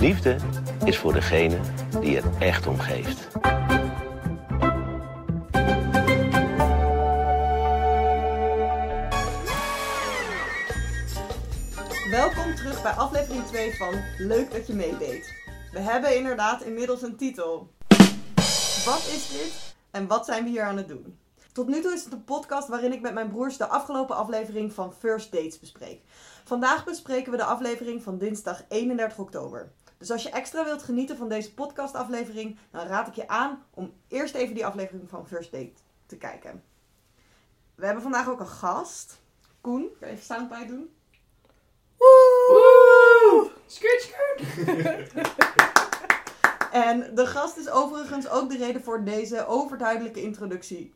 Liefde is voor degene die het echt om geeft. Welkom terug bij aflevering 2 van Leuk dat je meedeed. We hebben inderdaad inmiddels een titel. Wat is dit en wat zijn we hier aan het doen? Tot nu toe is het een podcast waarin ik met mijn broers de afgelopen aflevering van First Dates bespreek. Vandaag bespreken we de aflevering van dinsdag 31 oktober. Dus als je extra wilt genieten van deze podcastaflevering, dan raad ik je aan om eerst even die aflevering van First Date te kijken. We hebben vandaag ook een gast. Koen, kan je even soundbite doen? Woe! Skirt, skirt! En de gast is overigens ook de reden voor deze overduidelijke introductie.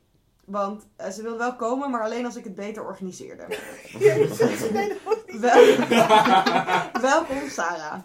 Want eh, ze wil wel komen, maar alleen als ik het beter organiseerde. Wel- Welkom, Sarah.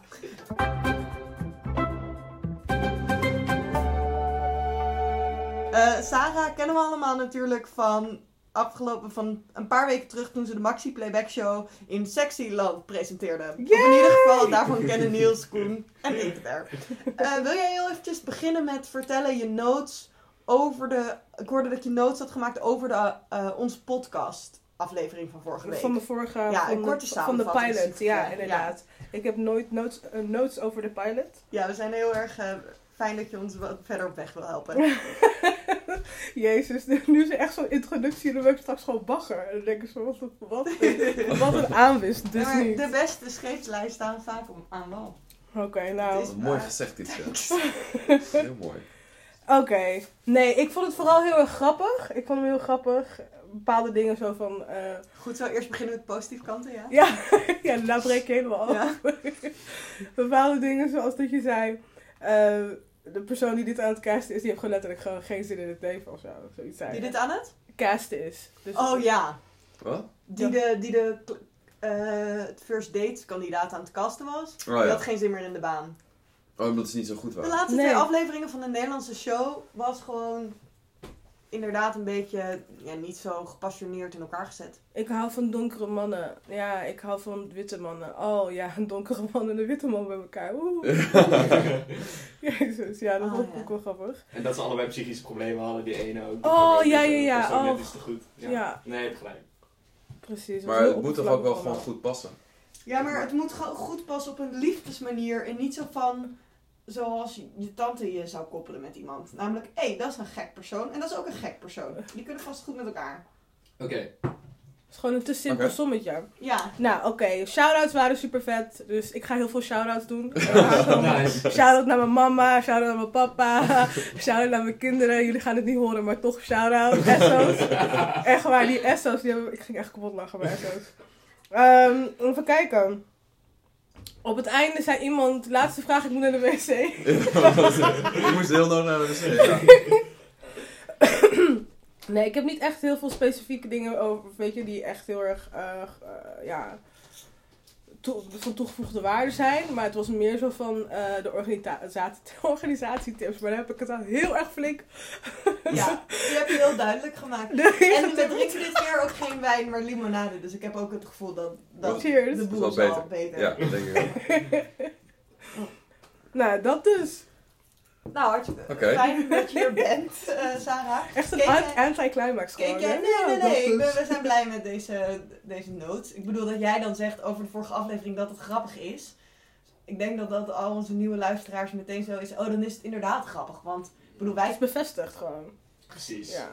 Eh, Sarah kennen we allemaal natuurlijk van afgelopen van een paar weken terug toen ze de Maxi Playback Show in Sexyland presenteerde. Of in ieder geval, daarvan kennen Niels, Koen en ik er. Eh, wil jij heel eventjes beginnen met vertellen je notes over de... Ik hoorde dat je notes had gemaakt over de, eh, onze podcast aflevering van vorige week. Van de vorige, Ja, van, een korte de, van de pilot, ja, het, ja. inderdaad. Ik heb nooit notes, eh, notes over de pilot. Ja, we zijn heel erg eh, fijn dat je ons wat verder op weg wil helpen. Jezus, nu is er echt zo'n introductie en dan ben ik straks gewoon bagger. En dan denk ik zo, wat, wat, wat een aanwist, dus maar niet. de beste scheepslijn staan vaak om, aan wal. Oké, nou, Het is- Mooi gezegd dit, ja. Heel mooi. Oké. Nee, ik vond het vooral heel erg grappig. Ik vond hem heel grappig. Bepaalde dingen zo van, eh, Goed zo, eerst beginnen met positieve kanten, ja? ja, ja, daarna breek je helemaal af. Ja. Bepaalde dingen zoals dat je zei, eh, de persoon die dit aan het casten is, die heeft gewoon letterlijk gewoon geen zin in het leven of zo. of Zoiets zei Die dit aan het? casten is. Dus Oh ja, Wat? die de, die de eh, het first date kandidaat aan het casten was. Oh Die ja. had geen zin meer in de baan. Oh, omdat het niet zo goed De was. laatste Nee. twee afleveringen van de Nederlandse show was gewoon inderdaad een beetje ja, niet zo gepassioneerd in elkaar gezet. Ik hou van donkere mannen. Ja, ik hou van witte mannen. Oh ja, een donkere man en een witte man bij elkaar. Oeh. Jezus, ja, dat Oh, vond ik ja. ook wel grappig. En dat ze allebei psychische problemen hadden, die ene ook. Oh, ja, Dat ja, ja, net oh. iets te goed. Ja. Ja. Nee, je hebt gelijk. Precies. Maar het moet toch ook wel gewoon goed passen? Ja, maar het moet gewoon goed passen op een liefdesmanier en niet zo van zoals je, tante je zou koppelen met iemand. Namelijk, hé, dat is een gek persoon en dat is ook een gek persoon. Die kunnen vast goed met elkaar. Oké. Het is gewoon een te simpel sommetje. Ja, Nou, oké. Shoutouts waren super vet. Dus ik ga heel veel shoutouts doen. Nice. Shout-out naar mijn mama, shout-out naar mijn papa, shout-out naar mijn kinderen. Jullie gaan het niet horen, maar toch shout-out. Esso's. Echt waar, die Esso's, die hebben... ik ging echt kapot lachen bij Esso's. Ehm, even kijken. Op het einde zei iemand, laatste vraag, ik moet naar de wc. Ik moest heel nodig naar de wc. Nee, ik heb niet echt heel veel specifieke dingen over, weet je, die echt heel erg, eh, eh, ja, toe- van toegevoegde waarde zijn. Maar het was meer zo van eh, de organisatie, organisatietips. Maar daar heb ik het al heel erg flink. ja, die heb je heel duidelijk gemaakt. Nee, En we ik- drinken dit keer ook geen wijn, maar limonade. Dus ik heb ook het gevoel dat, dat Cheers. de Dat boel is wel zal beter. Ja, dat denk ik wel. Nou, dat dus. Nou, hartstikke Oké. fijn dat je hier bent, eh, Sarah. Echt een jij- anti-climax gewoon. jij, hè? nee, nee, nee. Ik ben- we zijn blij met deze, deze notes. Ik bedoel dat jij dan zegt over de vorige aflevering dat het grappig is. Ik denk dat dat al onze nieuwe luisteraars meteen zo is. Oh, dan is het inderdaad grappig. Want ik bedoel, Het wij... is bevestigd gewoon. Precies. Ja.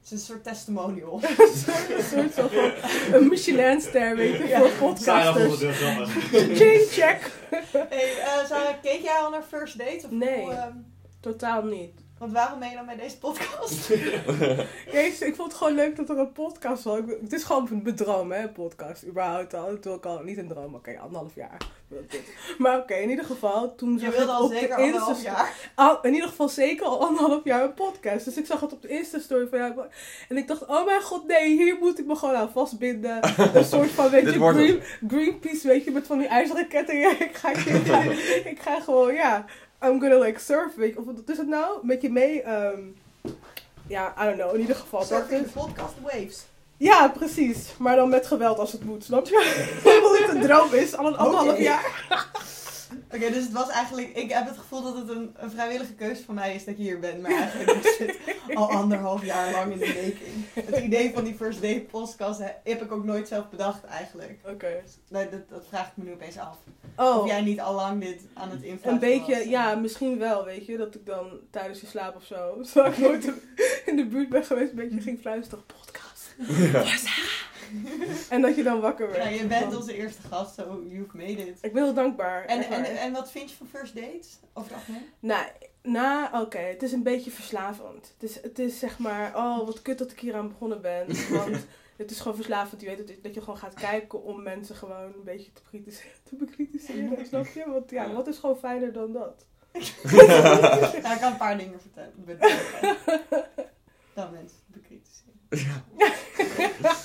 Het is een soort testimonial. een soort van een Michelinster, weet je, Ja. voor Sarah vond het podcasters. heel grappig. Check. hey, eh, Sarah, keek jij al naar First Date? Of Nee. hoe, ehm, Totaal niet. want waarom ben je dan bij deze podcast? Jezus, ik vond het gewoon leuk dat er een podcast was. Ik- Het is gewoon een bedroom, hè, een podcast. Überhaupt al. Het ook al niet een droom, oké, anderhalf jaar. Maar oké, in ieder geval, toen Je zag wilde ik al op de zeker anderhalf Insta- jaar. Al, in ieder geval zeker al anderhalf jaar een podcast. Dus ik zag het op de Insta-story van jou. En ik dacht, oh mijn god, nee, hier moet ik me gewoon aan vastbinden. Een soort van, weet je, green, Greenpeace, weet je, met van die ijzeren kettingen. ik, ga, ik, ga, ik ga gewoon, ja, I'm gonna like surf, weet je. Of wat is het nou? Met je mee, ehm, ja, I don't know, in ieder geval. Dat Surfing is, the podcast waves. ja, precies. Maar dan met geweld als het moet, snap je? Wat het een droom is, al een anderhalf jaar. Oké, dus het was eigenlijk... Ik heb het gevoel dat het een, een vrijwillige keuze van mij is dat je hier bent. Maar eigenlijk is het al anderhalf jaar lang in de making. Het idee van die First Date podcast heb ik ook nooit zelf bedacht eigenlijk. Oké. Nee, dat, dat vraag ik me nu opeens af. Oh, Of jij niet al lang dit aan het invullen een beetje, ja, misschien wel, weet je. Dat ik dan tijdens je slaap of zo, terwijl ik nooit in de buurt ben geweest, een beetje ging fluisteren. Podcast. En dat je dan wakker werd. Ja, je bent onze eerste gast, so you've made it. Ik ben heel dankbaar. En, en, en wat vind je van first dates? Over het algemeen? Nou, nou oké, het is een beetje verslavend. Het is, het is zeg maar, oh wat kut dat ik hier aan begonnen ben. Want het is gewoon verslavend. Je weet dat, dat je gewoon gaat kijken om mensen gewoon een beetje te bekritiseren. Te bekritiseren snap je? Want ja, wat is gewoon fijner dan dat? Ik kan een paar dingen vertellen. Dan mensen bekritiseren.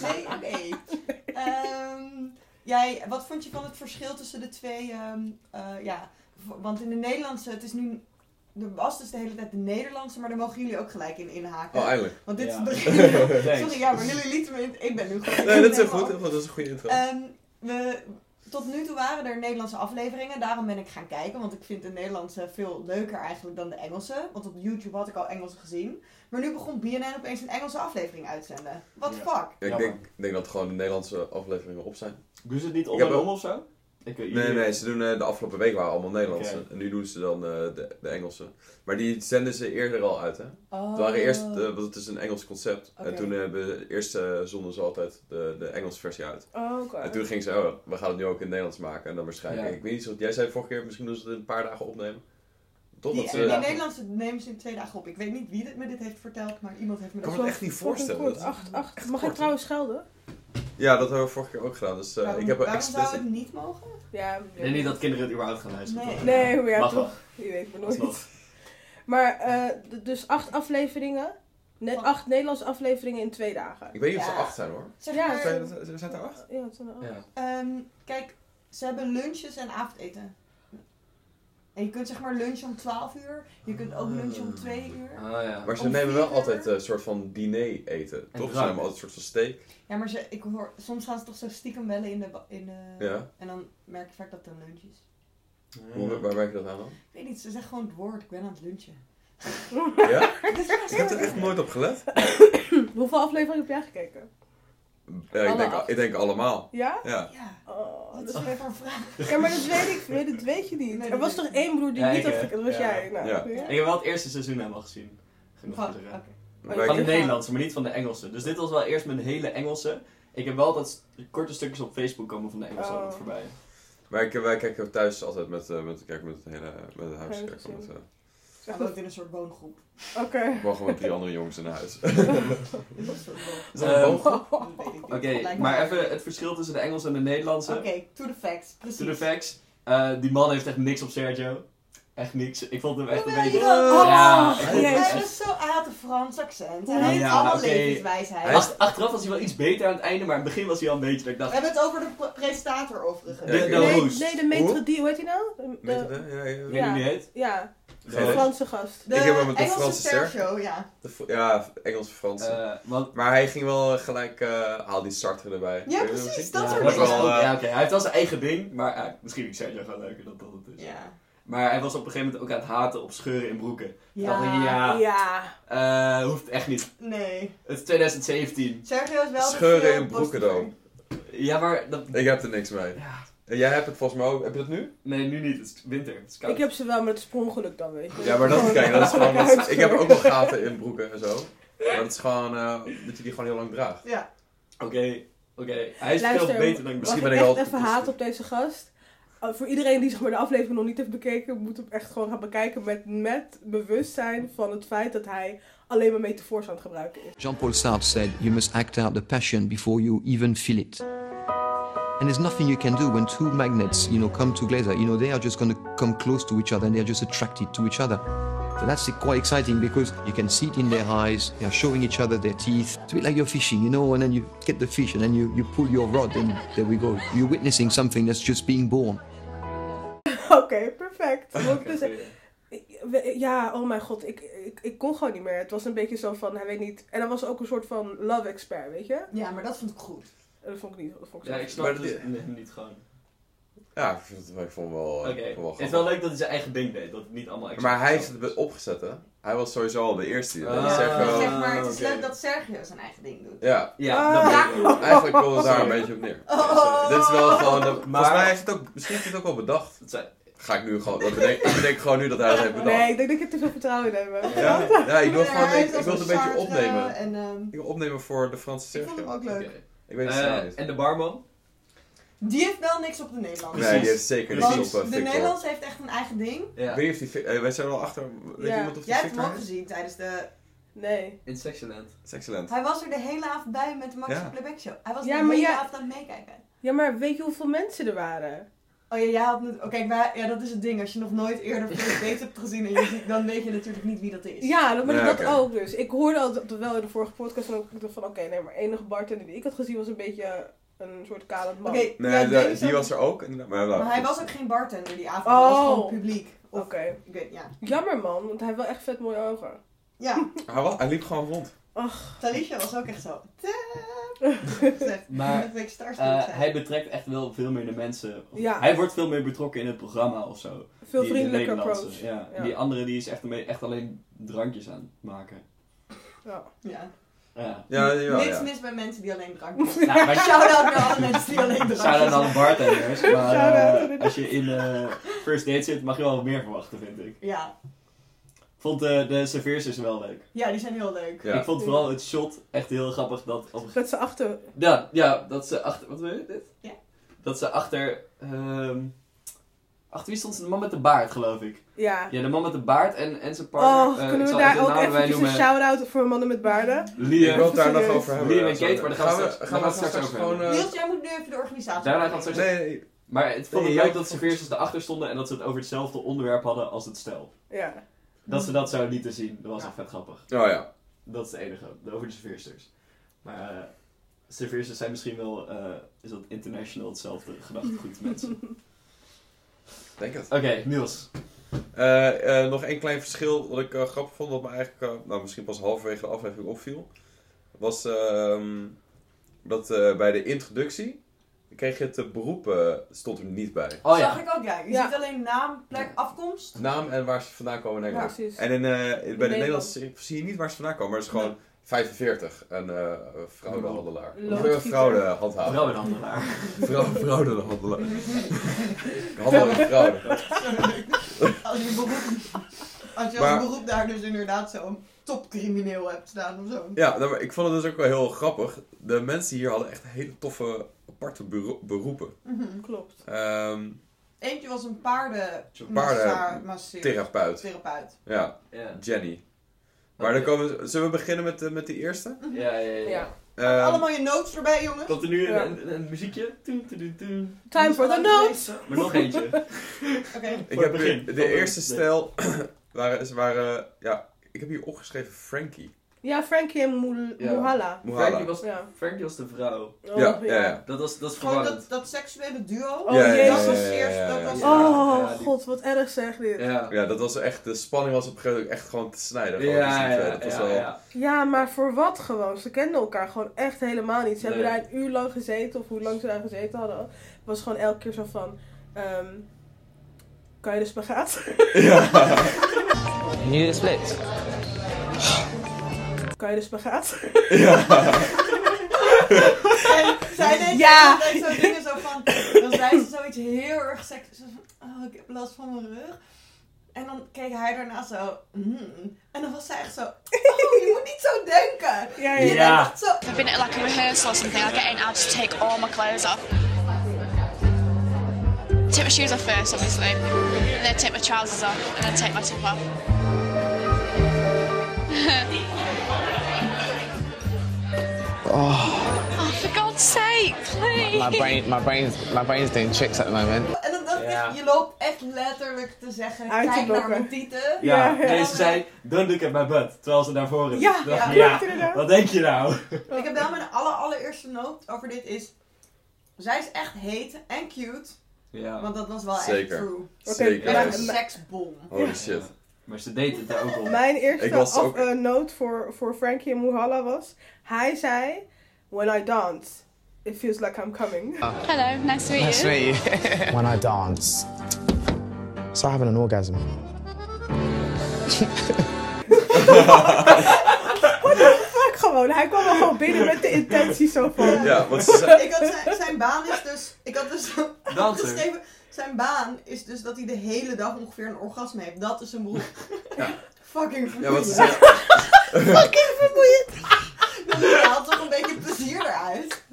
Nee, nee. Ehm, jij, wat vond je van het verschil tussen de twee? ehm, eh, ja, want in de Nederlandse, het is nu. Er was dus de hele tijd de Nederlandse, maar daar mogen jullie ook gelijk in inhaken. Oh, eindelijk. Want dit Ja. is. Thanks. Sorry, ja, maar jullie lieten me in. Ik ben nu gewoon. Nee, dat is heel goed, Dat is een goede intro. Ehm, we, tot nu toe waren er Nederlandse afleveringen. Daarom ben ik gaan kijken. Want ik vind de Nederlandse veel leuker eigenlijk dan de Engelse. Want op YouTube had ik al Engelse gezien. Maar nu begon BNN opeens een Engelse aflevering uitzenden. What the fuck? Ja, ik, denk, denk dat gewoon de Nederlandse afleveringen op zijn. Doen ze het niet en om of zo? Ik weet Nee, nee, ze doen eh, de afgelopen week waren allemaal Nederlandse. En nu doen ze dan eh, de, de Engelse. Maar die zenden ze eerder al uit, hè? Oh. Het waren eerst, eh, want het is een Engels concept. En toen hebben eerst zonden ze altijd de, de Engelse versie uit. Oh, oké. En toen ging ze, oh, we gaan het nu ook in het Nederlands maken. En dan waarschijnlijk, Ja. ik weet niet zo, jij zei vorige keer, misschien doen ze het in een paar dagen opnemen. Toch? Die, dat die ze, dagen. Nederlandse nemen ze in twee dagen op. Ik weet niet wie dit, me dit heeft verteld, maar iemand heeft me Ik dat kan me zo... het echt niet voorstellen. kort. Acht, acht. echt Mag ik trouwens schelden? Ja, dat hebben we vorige keer ook gedaan. Dus eh, Waarom, ik heb er waarom zou explicit... het niet mogen? Ja. Ik denk niet dat kinderen het überhaupt gaan luisteren. Nee. Nee, maar ja, Mag toch. Je weet maar nooit. Alsnog. Maar, eh, d- dus acht afleveringen. Net acht Nederlandse afleveringen in twee dagen. Ik weet niet of ze acht zijn hoor. Zeg Ja, maar, Zijn, er acht? Ja, het zijn er acht. Ja. ehm, kijk, ze hebben lunches en avondeten. En je kunt zeg maar lunchen om 12 uur. Je kunt ook lunchen om 2 uur. Ah ja. Maar ze Om nemen wel altijd een soort van diner eten. En Toch? Ze nemen altijd een soort van steak. Ja, maar ze, ik hoor, soms gaan ze toch zo stiekem bellen in de... In de Ja. En dan merk je vaak dat het een lunch is. Hoe, waar merk je dat aan dan? Ik weet niet, ze zeggen gewoon het woord, ik ben aan het lunchen. Ja? Ja, Ik heb er echt nooit op gelet. Hoeveel afleveringen heb jij gekeken? Ja, ik, denk, ik denk allemaal. Ja? Ja. Ja, Oh, dat is even een vraag. Ja, maar dat weet ik, weet- dat weet je niet. Nee, er was toch één broer die Ja, niet had? Dat was jij. Nou, Ja. ja. Ik heb wel het eerste seizoen helemaal gezien. Genoeg Van, zeggen. Oh, Maar Van de. Nederlandse, maar niet van de Engelse. Dus dit was wel eerst mijn hele Engelse. Ik heb wel dat korte stukjes op Facebook komen van de Engelse Oh. altijd voorbij. maar ik, wij kijken thuis altijd met, eh, met, kijk, met het hele met het huis. Hele Kijken we met, gezin. eh, Ze woont in een soort woongroep. Oké. gewoon gewoon met drie andere jongens in huis. Een Is dat een Ehm, woongroep. Dat ik niet. Oké, maar even het verschil tussen de Engelse en de Nederlandse. Oké, to the facts. Precies. To the facts. Eh, die man heeft echt niks op Sergio. Echt niks. Ik vond hem echt een beetje... Oh, Ja. Hij, echt- was zo, hij had een Frans accent. Hij heeft ja, allemaal levenswijsheid. Hij was, achteraf was hij wel iets beter aan het einde, maar in het begin was hij al een beetje dat ik We dacht... hebben het over de pre- presentator overigens. De, de Nee, de maître d', hoe heet hij nou? De-? Ja, ja. Ik weet niet die heet. Ja, De. Franse gast. De Ik heb hem met de Engelse Franse ster. Sergio, ja. Ja, Engels, Frans. Eh, want... maar hij ging wel gelijk, eh haal die starter erbij. Ja, precies, dat soort ook- eh, ja, oké. Hij heeft wel zijn eigen ding, maar misschien vind ik Sergio gewoon leuker dan dat het is. Ja. Maar hij was op een gegeven moment ook aan het haten op scheuren in broeken. Ja. dacht ik, ja. Ja. Eh, hoeft echt niet. Nee. Het is 2017. Sergio is wel Scheuren in broeken dan. Ja, maar... Dat, Ik heb er niks mee. ja. En jij hebt het volgens mij ook. Heb je dat nu? Nee, nu niet. Het is winter. Het is koud. Ik heb ze wel met sprongeluk dan, weet je. Ja, maar dat, kijk, dat is gewoon... dat is- Uitscheur. ik heb ook wel gaten in broeken en zo. Maar dat is gewoon eh, dat je die gewoon heel lang draagt. Ja. Oké, oké. Hij is Luister, veel beter dan ik Misschien ben ik ik echt al- even haat op deze gast? Uh, voor iedereen die zeg maar, de aflevering nog niet heeft bekeken, moet hem echt gewoon gaan bekijken met, met bewustzijn van het feit dat hij alleen maar metafoors aan het gebruiken is. Jean-Paul Sartre said, You must act out the passion before you even feel it. And there's nothing you can do when two magnets, you know, come together. You know, they are just going to come close to each other and they're just attracted to each other. So that's quite exciting because you can see it in their eyes. They are showing each other their teeth. It's a bit like you're fishing, you know, and then you get the fish and then you, you pull your rod and there we go. You're witnessing something that's just being born. Oké, perfect. Dus- ja, oh mijn god, ik, ik, ik kon gewoon niet meer. Het was een beetje zo van, hij weet niet... En hij was ook een soort van love expert, weet je? Ja, maar dat vond ik goed. Dat vond ik niet. Dat vond ik Ja, zo- ik snap Maar het dus nee, niet gewoon. Ja, ik, het, ik vond het wel, Oké, eh, vond het is wel leuk dat hij zijn eigen ding deed. Dat het niet allemaal Maar hij heeft het opgezet, hè? Hij was sowieso al de eerste die dat Ah. Zeg Dus wel- zeg maar, het is leuk dat Sergio zijn eigen ding doet. Ja, Ja, Ah. dat ik eigenlijk komt het daar een beetje op neer. Oh. Dit is wel gewoon... De, volgens Maar- mij heeft het ook... Misschien heeft hij het ook wel bedacht. Het Ga ik nu gewoon... Dat bedenk, ik bedenk gewoon nu dat hij dat heeft bedacht. Nee, ik denk dat ik er te veel vertrouwen in heb. Ja, ja, ik wil gewoon... Ik, ik wil het een beetje opnemen. En, ehm, Ik wil opnemen voor de Franse ik vond hem Sergio. ook leuk. Oké. Ik weet het Eh, snel niet. en de barman? Die heeft wel niks op de Nederlandse. Nee, die heeft zeker niet op Want uh, de. Nederlandse heeft echt een eigen ding. Ja. Weet je of die... Eh, wij zijn er al achter... Weet Ja. iemand of die Jij hebt hem ook gezien tijdens de... Nee. In excellent. Hij was er de hele avond bij met de Max Ja. Playback Show. Hij was Ja, de maar hele ja- avond aan het meekijken. Ja, maar weet je hoeveel mensen er waren? Oh ja, jij had... net- Oh kijk, wij, ja, dat is het ding. Als je nog nooit eerder First hebt gezien, en je ziet, dan weet je natuurlijk niet wie dat is. Ja, dat, maar Ja, dat oké. ook dus. Ik hoorde al dat, wel in de vorige podcast en ik dacht van oké, nee, maar enige bartender die ik had gezien was een beetje een soort kalend man. Oké, Nee, ja, de- deze- die was er ook. inderdaad, Maar, Maar hij was ook geen bartender die avond. Hij was Oh. gewoon publiek. Of, Oké. ik weet, ja. Jammer man, want hij heeft wel echt vet mooie ogen. Ja, Hij, was, hij liep gewoon rond. Talisha was ook echt zo. Maar, Stars Eh, hij betrekt echt wel veel meer de mensen. of- Ja. Hij wordt veel meer betrokken in het programma of zo. Veel Die- de vriendelijker Nederlandse, approach. Ja. Ja. Die andere die is echt, een beetje- echt alleen drankjes aan het maken. Ja. Ja. Ja. Ja, jawel, Niks ja. mis met mensen die alleen drankjes Nou, maar Shout-out naar alle mensen die alleen drankjes Shout-out aan de bartenders. Maar eh, als je in eh, first date zit, mag je wel wat meer verwachten, vind ik. Ja. Vond de, de serveersters wel leuk. ja, die zijn heel leuk. Ja. Ik vond vooral het shot echt heel grappig. Dat, op, Dat ze achter... ja, ja, dat ze achter... Wat wil je dit? Ja. Dat ze achter... ehm, achter wie stond ze? De man met de baard, geloof ik. Ja. Ja, de man met de baard en, en zijn partner. Oh, eh, ik kunnen we zal daar ook eventjes een shout-out voor mannen met baarden? Ik Liam. wil het daar nog over hebben. Liam en Kate, maar daar gaan we gaan we, straks- gaan we daar gaan we straks straks over gewoon... eh, Niels, jij moet nu even de organisatie Daarna gaat opnemen. straks- nee, nee. Maar het vond ik leuk dat serveersters erachter stonden en dat ze het over hetzelfde onderwerp hadden als het stel. Ja. Dat ze dat zo lieten zien, dat was Ja. echt vet grappig. Oh ja. Dat is het enige, over de serveersters. Maar eh serveersters zijn misschien wel, eh, is dat international hetzelfde gedachtegoed mensen. Denk het. Oké, Niels. Eh, eh, nog één klein verschil wat ik eh, grappig vond, wat me eigenlijk eh, nou, misschien pas halverwege de aflevering opviel. Was ehm, dat eh, bij de introductie kreeg je het beroep, eh, stond er niet bij. Oh Zag ja. ik ook, ja. Je Ja. ziet alleen naam, plek, afkomst. Naam en waar ze vandaan komen in Ja, Nederland. precies. En in, eh, bij de Nederland. Nederlandse zie je niet waar ze vandaan komen, maar het is gewoon 45. Een eh fraudehandelaar. Een fraudehandhaver. Vrouwenhandelaar. Vrouw, fraudehandelaar. Handel in fraude. Als je, beroep, als je Maar- als beroep daar dus inderdaad zo'n topcrimineel hebt staan of zo. Ja, nou, maar ik vond het dus ook wel heel grappig. De mensen hier hadden echt hele toffe, aparte bero- beroepen. Mhm. Klopt. Ehm Eentje was een paarden... Paarden- massa- masseer- therapeut. Therapeut. Ja, Ja. Jenny. Maar dan komen, zullen we beginnen met, de- met die eerste? Ja, ja, ja. Ja. Ehm, Allemaal je notes erbij, jongens. Komt er nu een, Ja. een, een muziekje? Toen, toen, toen, toen. Time for the notes! Maar nog eentje. Oké. ik heb begin de de- eerste de- stel waren, ze waren, ja, ik heb hier opgeschreven Frankie. Ja, Frankie en Mul- Ja. Muhala. Muhala. Frankie was, Ja. Frankie was de vrouw. Oh, Ja, ja, ja. Dat was, dat is Gewoon verwarrend. dat, dat seksuele duo. Oh, Ja. Dat was ja, ja, eerst... ja, Dat ja, was... ja. Oh, Ja, die- god, wat erg zeg dit. Ja. Ja. Ja, dat was echt, de spanning was op een gegeven moment echt gewoon te snijden. Gewoon Ja, tussen die twee. ja, dat was ja, wel, ja. maar voor wat gewoon? Ze kenden elkaar gewoon echt helemaal niet. Ze hebben Nee. daar een uur lang gezeten, of hoe lang ze daar gezeten hadden. was gewoon elke keer zo van... ehm, kan je de spagaat? ja. Need a split. Kan je de spagaat? En zij deed Ja. zo dingen zo van... Dan zei ze zoiets heel erg seks... zo van, oh, ik heb last van mijn rug. En dan keek hij daarna zo... hmm. En dan was zij echt zo... Oh, je moet niet zo denken. Ja, Je ja. Ja. zo... I've been at like a rehearsal or something, I'll get in, I'll just take all my clothes off. Take my shoes off first, obviously. And then take my trousers off, and then take my top off. oh, for God's sake, please! My brain, my brain's, my brain's doing tricks at the moment. En dan dacht Ja. ik, je loopt echt letterlijk te zeggen... Uit te Kijk naar mijn tieten. Ja, Ja, ja. deze zei, don't look at my butt. Terwijl ze daarvoor is. Ja, dacht, ja, ja, wat denk je nou? Ik heb wel mijn aller, allereerste noot over dit is... Zij is echt heet en cute. Ja, Want dat was wel Zeker. echt true. Zeker. maar- Echt een seksbom. Holy shit. Maar ze deed het er ook om. Mijn eerste Ik was af, ook- eh, note voor, voor Frankie en Muhala was... Hij zei... When I dance, It feels like I'm coming. Hello, nice to meet Nice to you. meet you. when I dance. Like having an orgasm. Fuck gewoon, hij kwam er gewoon binnen met de intentie zo van... Ja, want ze zei... Ik had zijn, zijn baan is dus. Ik had dus geschreven. Zijn baan is dus dat hij de hele dag ongeveer een orgasme heeft. Dat is zijn beroep. Fucking Ja, vermoeiend. want ze zei... Fucking vermoeiend. Dus hij haalt toch een beetje plezier eruit.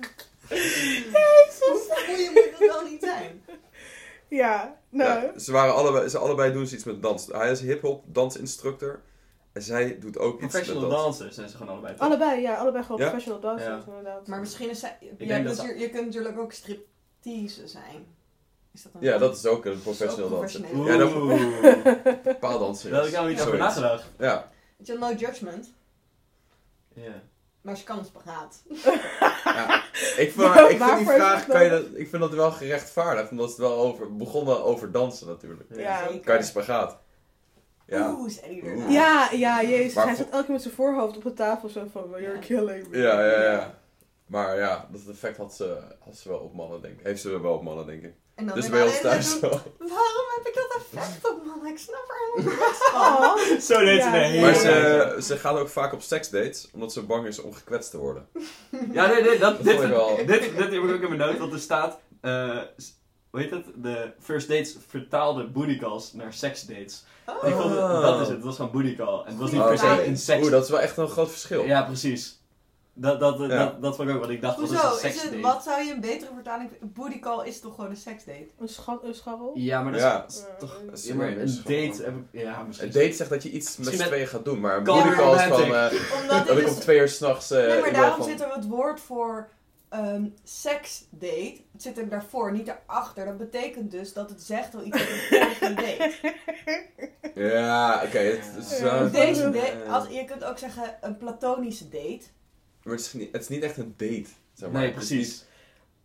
Hoe vermoeiend moet dat wel niet zijn? Ja, nou... Ja, ze, waren allebei, ze allebei doen ze iets met dans. Hij is hip-hop dansinstructor. En zij doet ook iets met Professional dans. dancers zijn ze gewoon allebei. toch? Allebei, ja, allebei gewoon Ja? professional dancers Ja. inderdaad. Maar misschien is hij. Je, dat natuurlijk- je kunt natuurlijk ook striptease zijn. Is dat een Ja, dat is ook een ook danser. professioneel. Ja, dat paaldanser. Daar had ik nou niet over nagedacht. Ja. Weet je, no judgment. Ja. Maar ze kan het spagaat. ja. Ik, vind, ik vind die vraag, kan je dat, ik vind dat wel gerechtvaardigd. Omdat het wel over, begon wel over dansen natuurlijk. Ja. Zeker. Kan je de spagaat? Ja. Oeh, Oeh. Ja, ja, jezus. Maar hij zat elke keer met zijn voorhoofd op de tafel zo van, you're killing me. Ja, ja, ja. Maar ja, dat effect had ze, had ze wel op mannen, denk ik. Heeft ze wel op mannen, denk ik. En dan Dus bij ons thuis doen, wel. Waarom heb ik dat effect op man? Ik snap er helemaal niks van. Oh. Zo deed ze hele Maar ze, ze gaat ook vaak op seksdates, omdat ze bang is om gekwetst te worden. Ja, nee, nee, dat, Dat dit, wel- dit, dit, heb ik ook in mijn noot, want er staat, eh, s- hoe heet het, de first dates vertaalde booty calls naar sex dates. Ik vond het, Oh. dat is het, het was gewoon booty call. En het was niet Oh, per se oké. een seks. Oeh, dat is wel echt een groot verschil. Ja, precies. Dat, dat, Ja. dat, dat vond ik ook, want ik dacht, wat is Hoezo? een Is het, date? wat zou je een betere vertaling... Booty call is toch gewoon een seksdate? Een, schat, een scharrel? Ja, maar dat Ja. is toch... dat Ja, maar een is date heb ik... Ja, misschien. Een date zegt dat je iets met z'n tweeën gaat doen, maar een Call booty call is van... eh, Omdat dat ik om twee uur s'nachts... eh Nee, maar daarom van- zit er het woord voor ehm seksdate. Het zit er daarvoor, niet erachter. Dat betekent dus dat het zegt al iets over een date. Ja, oké. wel- Deze eh, date, als, je kunt ook zeggen een platonische date. Maar het is, niet, het is niet echt een date, zeg maar. Nee, precies. niet-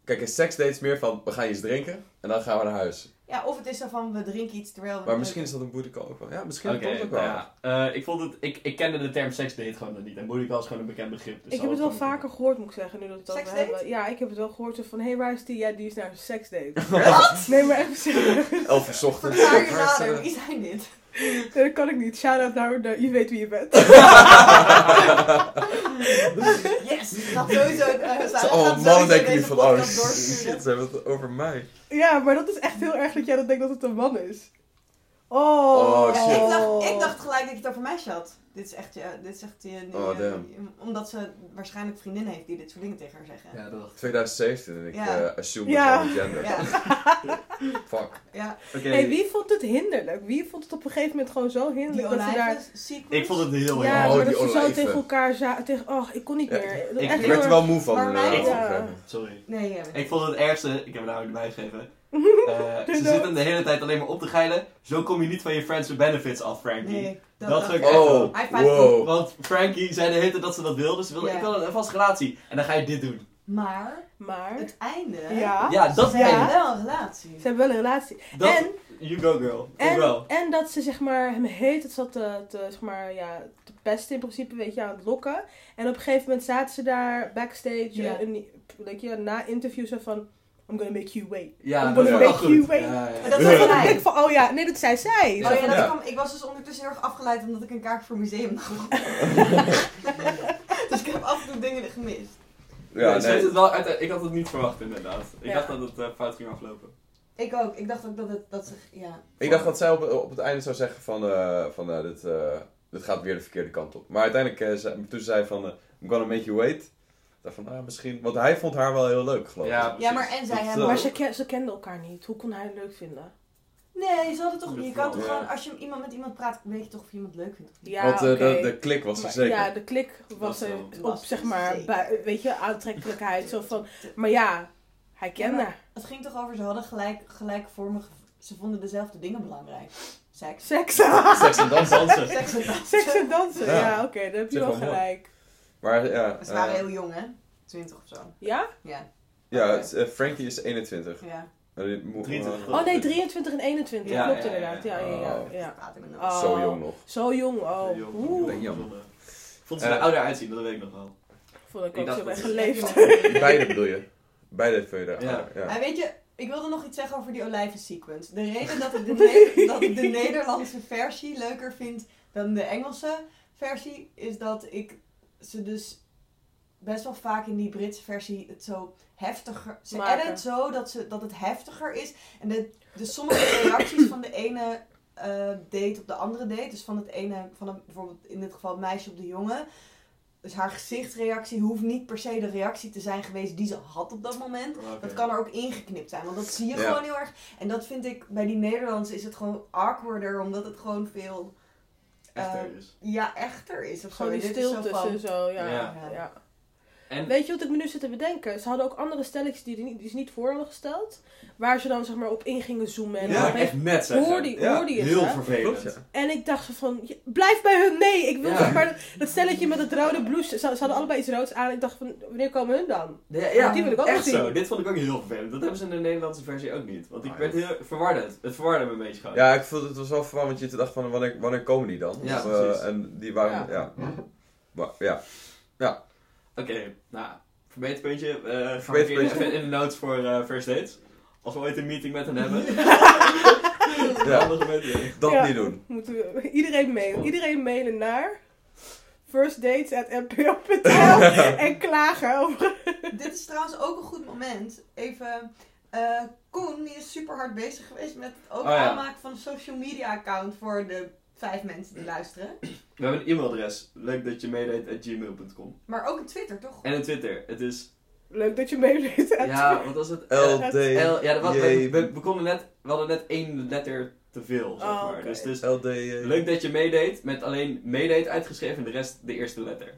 kijk, een seksdate is meer van, we gaan iets drinken en dan gaan we naar huis. Ja, of het is zo van we drinken iets terwijl we. Maar misschien is dat een booty call ook wel. Ja, misschien Oké, klopt ook wel. nou ja. Eh, ik vond het... Ik, ik kende de term seksdate gewoon nog niet. En booty call is gewoon een bekend begrip. Dus Ik heb het wel vaker gehoord, moet ik zeggen, nu dat over Seksdate? hebben. Ja, ik heb het wel gehoord van, hey, waar is die? Ja, die is naar een seksdate. Wat? Nee, maar even serieus. Elf uur ochtends. Wie zijn dit? Dat kan ik niet. Shout-out naar, de- je weet wie je bent. Yes! Gaat sowieso. gaat Oh, mannen denken deze nu van, oh shit, ze hebben het over mij. Ja, maar dat is echt heel erg dat jij dat denkt dat het een man is. Oh. Oh, shit. Ik dacht, ik dacht gelijk dat je het over meisje had. Dit is echt je. Dit is echt je, je- Oh, je- omdat ze waarschijnlijk vriendinnen heeft die dit soort dingen tegen haar zeggen. Ja, dat dacht ik. 2017 en ik Ja. eh assume Ja. gender. Ja. Fuck. ja. Oké, Hey, wie vond het hinderlijk? Wie vond het op een gegeven moment gewoon zo Die hinderlijk dat ze daar... sequence. ik vond het heel Ja, erg. Oh, maar dat ze zo tegen elkaar zaten. Tegen, oh, ik kon niet Ja, meer. ik- werd er wel moe van. Maar eh. Sorry. Nee, ja. Ik vond het ergste, ik heb er nou erbij Eh, ze zitten de hele tijd alleen maar op te geilen. Zo kom je niet van je friends with benefits af, Frankie. Nee, dat, Dat ik. echt. Oh, wow. Want Frankie zei de hele tijd dat ze dat wilde. Ze wilde, ik wil een vaste relatie. En dan ga je dit doen. Maar Maar, het einde. ja, Ja, dat Ze hebben wel een relatie. ze hebben wel een relatie. Dat, En, you go girl. en, en dat ze zeg maar hem heet, het zat te, te, zeg maar, ja, te pesten in principe, weet je, aan het lokken. En op een gegeven moment zaten ze daar backstage, een, weet je, na interview zo van, I'm gonna make you wait. Ja, I'm dat gonna make you wait. Ja, ja. Maar dat was hij. ik van, oh ja, nee, dat zei zij. Oh ja, dat Ja. kwam- ik was dus ondertussen heel erg afgeleid omdat ik een kaart voor museum had. dus ik heb af en toe dingen gemist. Ja, Nee, het wel uit, ik had het niet verwacht inderdaad. Ik Ja. dacht dat het eh, fout ging aflopen. Ik ook. Ik dacht ook dat het dat ze ja. Ik dacht dat zij op, op het einde zou zeggen van, eh, van eh, dit, eh, dit gaat weer de verkeerde kant op. Maar uiteindelijk, eh, zei, toen ze zei van, I'm gonna make you wait. Dacht van, ah, misschien... Want hij vond haar wel heel leuk, geloof ik. Ja, Ja, maar en zij eh, Maar ze, ken- ze kenden elkaar niet. Hoe kon hij het leuk vinden? Nee, ze hadden toch. Je kan toch Ja. gewoon als je iemand met iemand praat, weet je toch of je iemand leuk vindt of niet. Ja, Want eh, oké. de, de klik was er zeker. Ja, de klik was Was er wel. op, Was zeg maar, bij- weet je, aantrekkelijkheid. Zo van, maar ja, hij kende Ja. Het ging toch over ze hadden gelijk, gelijkvormig. Ze vonden dezelfde dingen belangrijk. Seks. Seks. Seks en dansen. Seks en dansen. Seks en dansen. Ja, Ja. oké, dan heb je wel mooi. Maar ja, Ze waren eh, heel jong, hè? 20 of zo. Ja? Ja. ja het- eh, Frankie is 21. Ja. Maar dit moet- 23. Oh nee, 23 en 21. Ja, klopt ja, inderdaad. Ja, ja, ja. Oh. ja. Oh. Zo jong nog. Zo jong, oh. Jong. Oeh, jong. Vond ze er Eh, ouder uitzien, dat weet ik nog wel. vond ik Ik ook dacht zo dat- echt geleefd. Beide bedoel je? Beide veulen. Ja. Ja. En weet je, ik wilde nog iets zeggen over die olijven sequence. De reden dat ik de, dat ik de Nederlandse versie leuker vind dan de Engelse versie, is dat ik ze dus best wel vaak in die Britse versie het zo heftiger... Ze Maken. edit zo dat, ze, dat het heftiger is. En de, de sommige reacties van de ene eh, date op de andere date, dus van het ene, van een, bijvoorbeeld in dit geval het meisje op de jongen... Dus haar gezichtsreactie hoeft niet per se de reactie te zijn geweest die ze had op dat moment. Dat kan er ook ingeknipt zijn, want dat zie je Ja. gewoon heel erg. En dat vind ik bij die Nederlands is het gewoon awkwarder, omdat het gewoon veel Echter eh, is. ja, echter is. Of zo. Gewoon die En dit is zo stiltes van- en zo, ja. Ja. ja. En Weet je wat ik me nu zit te bedenken? Ze hadden ook andere stelletjes die, niet, die ze niet voor hadden gesteld. Waar ze dan zeg maar op in gingen zoomen. En ja, echt net zeggen. hoorde, je- Ja, hoorde je het, Heel hè? vervelend. Klopt, ja. En ik dacht van, blijf bij hun, nee, ik wil Ja. zeg maar dat, stelletje met het rode blouse. Ze, ze hadden allebei iets roods aan. Ik dacht van, wanneer komen hun dan? Ja, ja, Die wil ik ook echt zien. zo. Dit vond ik ook heel vervelend. Dat hebben ze in de Nederlandse versie ook niet. Want ik Ah, werd heel verwarrend. Het verwarde me een beetje gewoon. Ja, ik voelde het was wel verwarrend, want je dacht van wanneer, wanneer komen die dan? Ja, Of, eh, precies. en die waren, ja. Maar, ja. Oké, nou, verbeterpuntje. eh gaan we Verbeterpuntje. in de notes voor eh, first dates. Als we ooit een meeting met hen hebben. Ja. Dat Ja. niet doen. Moeten we iedereen mailen. Iedereen mailen naar firstdates.npo.nl en klagen over... Dit is trouwens ook een goed moment. Even, eh Koen die is super hard bezig geweest met het ook Oh ja. aanmaken van een social media account voor de vijf mensen die luisteren. We hebben een e-mailadres. Leuk dat je meedeed at gmail.com. Maar ook een Twitter, toch? En een Twitter. Het is... Leuk dat je meedeed. Ja, wat was het? LD. L, ja, wat, we, J. we, we konden net, we hadden net één letter te veel, zeg Oh, maar. Dus, dus LD. leuk dat je meedeed, met alleen meedeed uitgeschreven en de rest de eerste letter.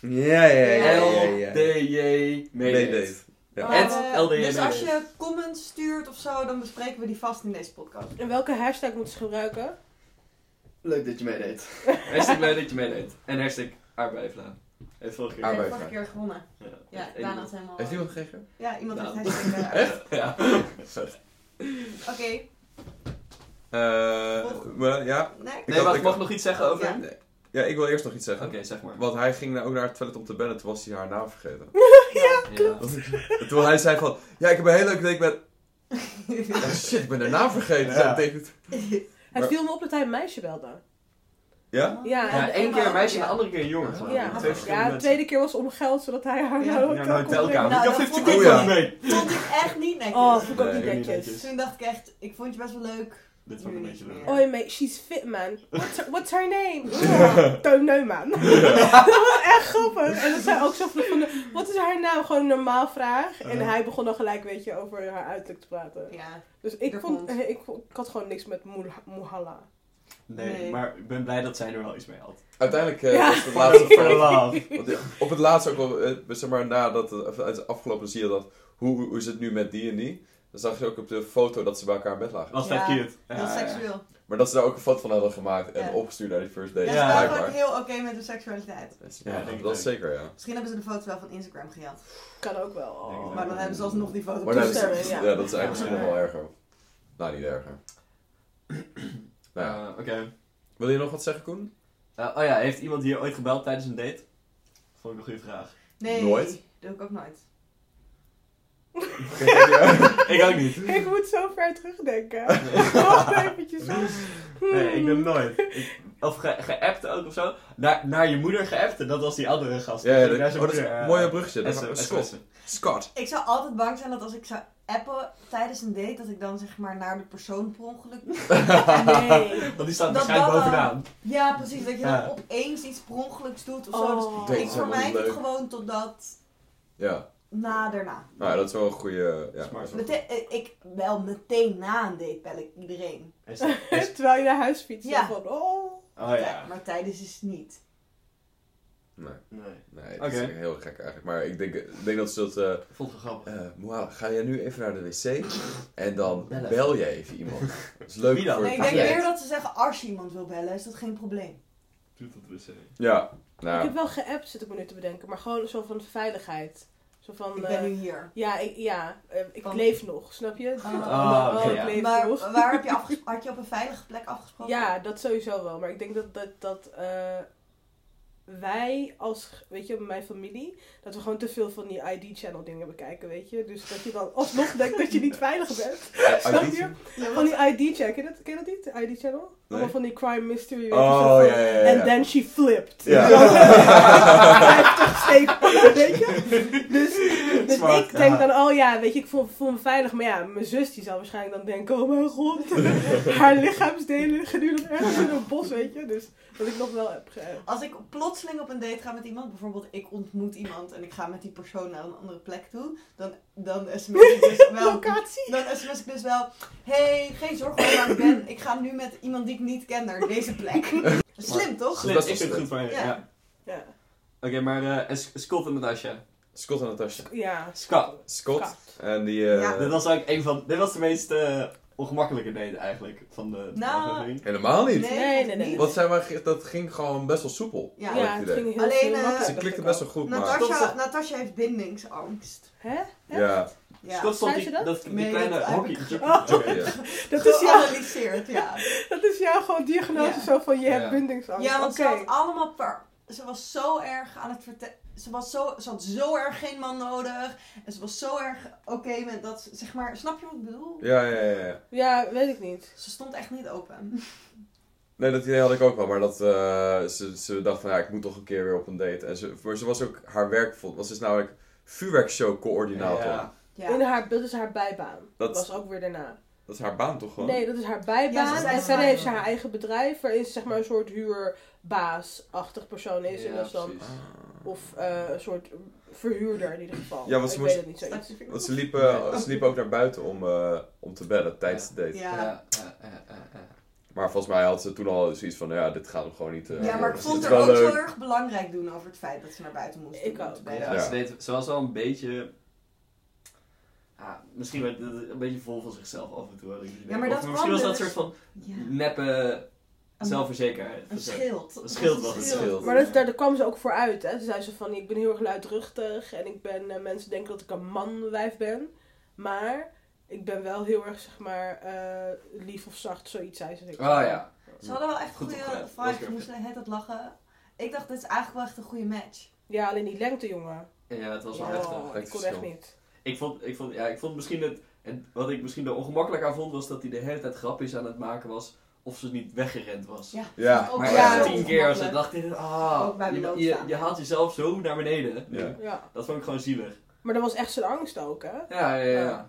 Ja, ja, ja. ja, L, ja, ja. D, J, meedeed. Ja. LDJ dus als je comments stuurt of zo, dan bespreken we die vast in deze podcast. En welke hashtag moeten ze gebruiken? Leuk dat je meedeed. hashtag leuk dat je meedeed. En hashtag aardbeifla. Heeft vorige keer. Ik heb Arbeid. vorige keer gewonnen. Ja, Ja, Daan had helemaal... Heeft iemand gegeven? Ja, iemand Daan. heeft hashtag... eh, Ja. Oké, Eh, maar ja. nee. Ik Nee, had- wacht, ik mag nog iets zeggen over Ja. Ja, ik wil eerst nog iets zeggen. Oké, zeg maar. Want hij ging nou ook naar het toilet om te bellen, toen was hij haar naam vergeten. Ja. En toen hij zei van, ja, ik heb een hele leuke date met... Oh shit, ik ben de naam vergeten. Ja. Zei tegen- Het viel me op dat hij een meisje belde. Ja? Ja, Ja, en- één keer een meisje en Ja. de andere keer een jongen. ja, Twee ja, de tweede keer was om geld, zodat hij haar Ja. naar de kon brengen. hotelkamer. Nou, ik dat had 50 vond ik- Oh, ja. Vond ik echt niet netjes. Oh, vond ik ook niet netjes. Toen dacht ik echt, ik vond je best wel leuk. Dit vond ik een beetje leuk. Oi mate, she's fit man. What's her, what's her name? Oh, Toon Neumann. dat was echt grappig. En dat zei ook zo van, wat is haar naam? Gewoon een normaal vraag. En hij begon dan gelijk, weet je, over haar uiterlijk te praten. Ja. Dus ik vond, eh, ik, vond- ik had gewoon niks met Muhalla. Nee, Nee. maar ik ben blij dat zij er wel iets mee had. Uiteindelijk eh, Ja. was het laatste ja, Op het laatste ook wel, eh, zeg maar, nadat het uit het afgelopen zie je dat, hoe, hoe is het nu met die en die? Dan zag je ook op de foto dat ze bij elkaar in bed lagen. Was Ja, dat cute? Heel Ja, ja. seksueel. Maar dat ze daar ook een foto van hadden gemaakt en Ja. opgestuurd naar die first date. Ja, ze waren gewoon heel oké met de seksualiteit. Ja, dat is ook. zeker, ja. Misschien hebben ze de foto wel van Instagram gejat. Kan ook wel. Oh. Maar dan hebben ze alsnog die foto dat Toestemming, ja. ja. dat is eigenlijk misschien nog wel erger. Nou, niet erger. nou ja. Eh, Oké. Wil je nog wat zeggen, Koen? Eh, oh ja, heeft iemand hier ooit gebeld tijdens een date? Vond ik een goede vraag. Nee, Nooit? doe ik ook nooit. ik ook niet. Ik moet zo ver terugdenken. Wacht eventjes. Nee, ik doe het nooit. Ik, of ge- geappt ook of zo. Naar, naar je moeder geappt en dat was die andere gast. Ja, ja, dat, naar oh, dat is een mooie bruggetje. Is Scott. Scott. Ik zou altijd bang zijn dat als ik zou appen tijdens een date, dat ik dan zeg maar naar de persoon per ongeluk... Nee. Want die staat Dat waarschijnlijk bovenaan. Ja, precies. Dat je Ja. dan opeens iets per ongeluks doet of zo. Dus Oh. Ik is vermijd het gewoon totdat Ja. Na daarna. Nou, ja, dat is wel een goede... Ja, eh, ik wel meteen na een date bel ik iedereen. Is- is- Terwijl je naar huis fietst. Ja. dan Van, oh. Oh ja. Maar tijdens is het niet. Nee, Nee. nee dat is heel gek eigenlijk. Maar ik denk, ik denk dat ze dat... eh Vond het wel grappig. eh, Moa, ga jij nu even naar de wc? En dan Bellen. bel je even iemand. Dat is leuk Wie dan? voor Nee, ik denk meer dat ze zeggen als je iemand wil bellen, is dat geen probleem. Doet dat wc. Ja. Ik Nou, heb wel geappt, zit ik me nu te bedenken. Maar gewoon zo van veiligheid. Zo van... Ik eh, ben nu hier. Ja, ik, ja eh, ik Van- leef nog, snap je? Oh, oké, ik ja. leef Maar nog. waar heb je afgesproken? Had je op een veilige plek afgesproken? Ja, dat sowieso wel. Maar ik denk dat dat... dat eh, wij als, weet je, mijn familie, dat we gewoon te veel van die ID-channel dingen bekijken, weet je. Dus dat je dan alsnog denkt dat je niet veilig bent. Snap je? Van die ID-check, ken je dat, ken je dat niet? De ID-channel? Allemaal van die crime mystery, weet je, Oh, ja, ja, ja. And then she flipped. Ja. Zo. 50 steekpakken, weet je. Dus, dus ik denk ja. dan, oh ja, weet je, ik voel, voel me veilig. Maar ja, mijn zus die zal waarschijnlijk dan denken, oh mijn god. Haar lichaamsdelen nog ergens in een bos, weet je. Dus dat ik nog wel heb. Als ik plotseling op een date ga met iemand, bijvoorbeeld ik ontmoet iemand en ik ga met die persoon naar een andere plek toe, dan, dan sms ik dus wel... Locatie. Dan sms ik dus wel, hey, geen zorgen maar ik ben, ik ga nu met iemand die ik niet ken naar deze plek. Slim toch? Slim, vind het goed van je. Ja. Ja. Ja. Oké, maar eh, en S- Scott en Natasha. Scott en Natasha. Ja. Scott. Scott. Scott. En die... eh, Ja. Dit was eigenlijk een van... Dit was de meest eh, ongemakkelijke date eigenlijk van de Nou, aflevering. Helemaal niet. Nee, Nee, nee. Want zij waren, dat ging gewoon best wel soepel. Ja. het idee. ging heel, Alleen, eh. Ze klikte best wel goed, maar... Natasha, Natasha heeft bindingsangst. Hè? Ja, Ja. Scott stond die, ze dat? dat, die Nee, kleine dat hockey. Oh. jockey, ja. Dat is Geanalyseerd, ja. dat is jouw gewoon diagnose Ja. zo van je hebt bindingsangst. Ja, want ze had allemaal per... Ze was zo erg aan het vertellen... Ze, was zo, ze had zo erg geen man nodig. En ze was zo erg oké met dat... ze- Zeg maar, snap je wat ik bedoel? Ja, ja, ja, ja. Ja, weet ik niet. Ze stond echt niet open. Nee, dat idee had ik ook wel, maar dat, eh, ze, ze dacht van ja, ik moet toch een keer weer op een date. En ze, maar ze was ook haar werk, vond- was dus namelijk vuurwerkshow-coördinator. Ja. Ja. In haar, dat is haar bijbaan. Dat- Dat was ook weer daarna. Dat is haar baan toch gewoon? Nee, dat is haar bijbaan. en verder heeft ze haar eigen bedrijf, waarin ze zeg maar een soort huurbaasachtig persoon is. en dat is dan, precies. Of eh, een soort verhuurder in ieder geval. Ja, want ze moest- het niet. Want ze liepen, ze liepen ook naar buiten om, eh, om te bedden tijdens de date. Ja. Ja, ja, ja, ja, ja. Maar volgens mij had ze toen al zoiets van, ja, dit gaat hem gewoon niet... eh, Ja, maar ik het vond is er wel ook leuk. zo erg belangrijk doen over het feit dat ze naar buiten moest. Ik om ook. Ja, Ja. Ze, deed, ze was wel een beetje... Ah, misschien werd het een beetje vol van zichzelf af en toe. het. Ja, maar Of dat misschien was dat een dus- soort van Ja. neppe Een- zelfverzekerheid. Een schild. Een schild was het. Een Schild. Maar dat, daar, daar kwam ze ook voor uit. Hè. Toen zei ze van, ik ben heel erg luidruchtig en ik ben, eh, mensen denken dat ik een manwijf ben. Maar ik ben wel heel erg, zeg maar, eh, lief of zacht, zoiets zei ze. Oh ja. Ze hadden wel echt Goed goede vibes. Ze moesten het lachen. Ik dacht, dit is eigenlijk wel echt een goede match. Ja, alleen die lengte, jongen. Ja, het was wel Ja. heftig. Oh, ik kon echt niet. Ik vond, ik vond, ja, ik vond misschien het, en wat ik misschien er ongemakkelijk aan vond, was dat hij de hele tijd grapjes aan het maken was of ze niet weggerend was. Ja. Ja. Ook Maar Ja, tien keer als ongemakkelijk. dacht, ik, ah, Ook bij mijn je, je, je haalt jezelf zo naar beneden. Ja. Ja. Dat vond ik gewoon zielig. Maar dat was echt zijn angst ook, hè? Ja, ja, ja. Ja.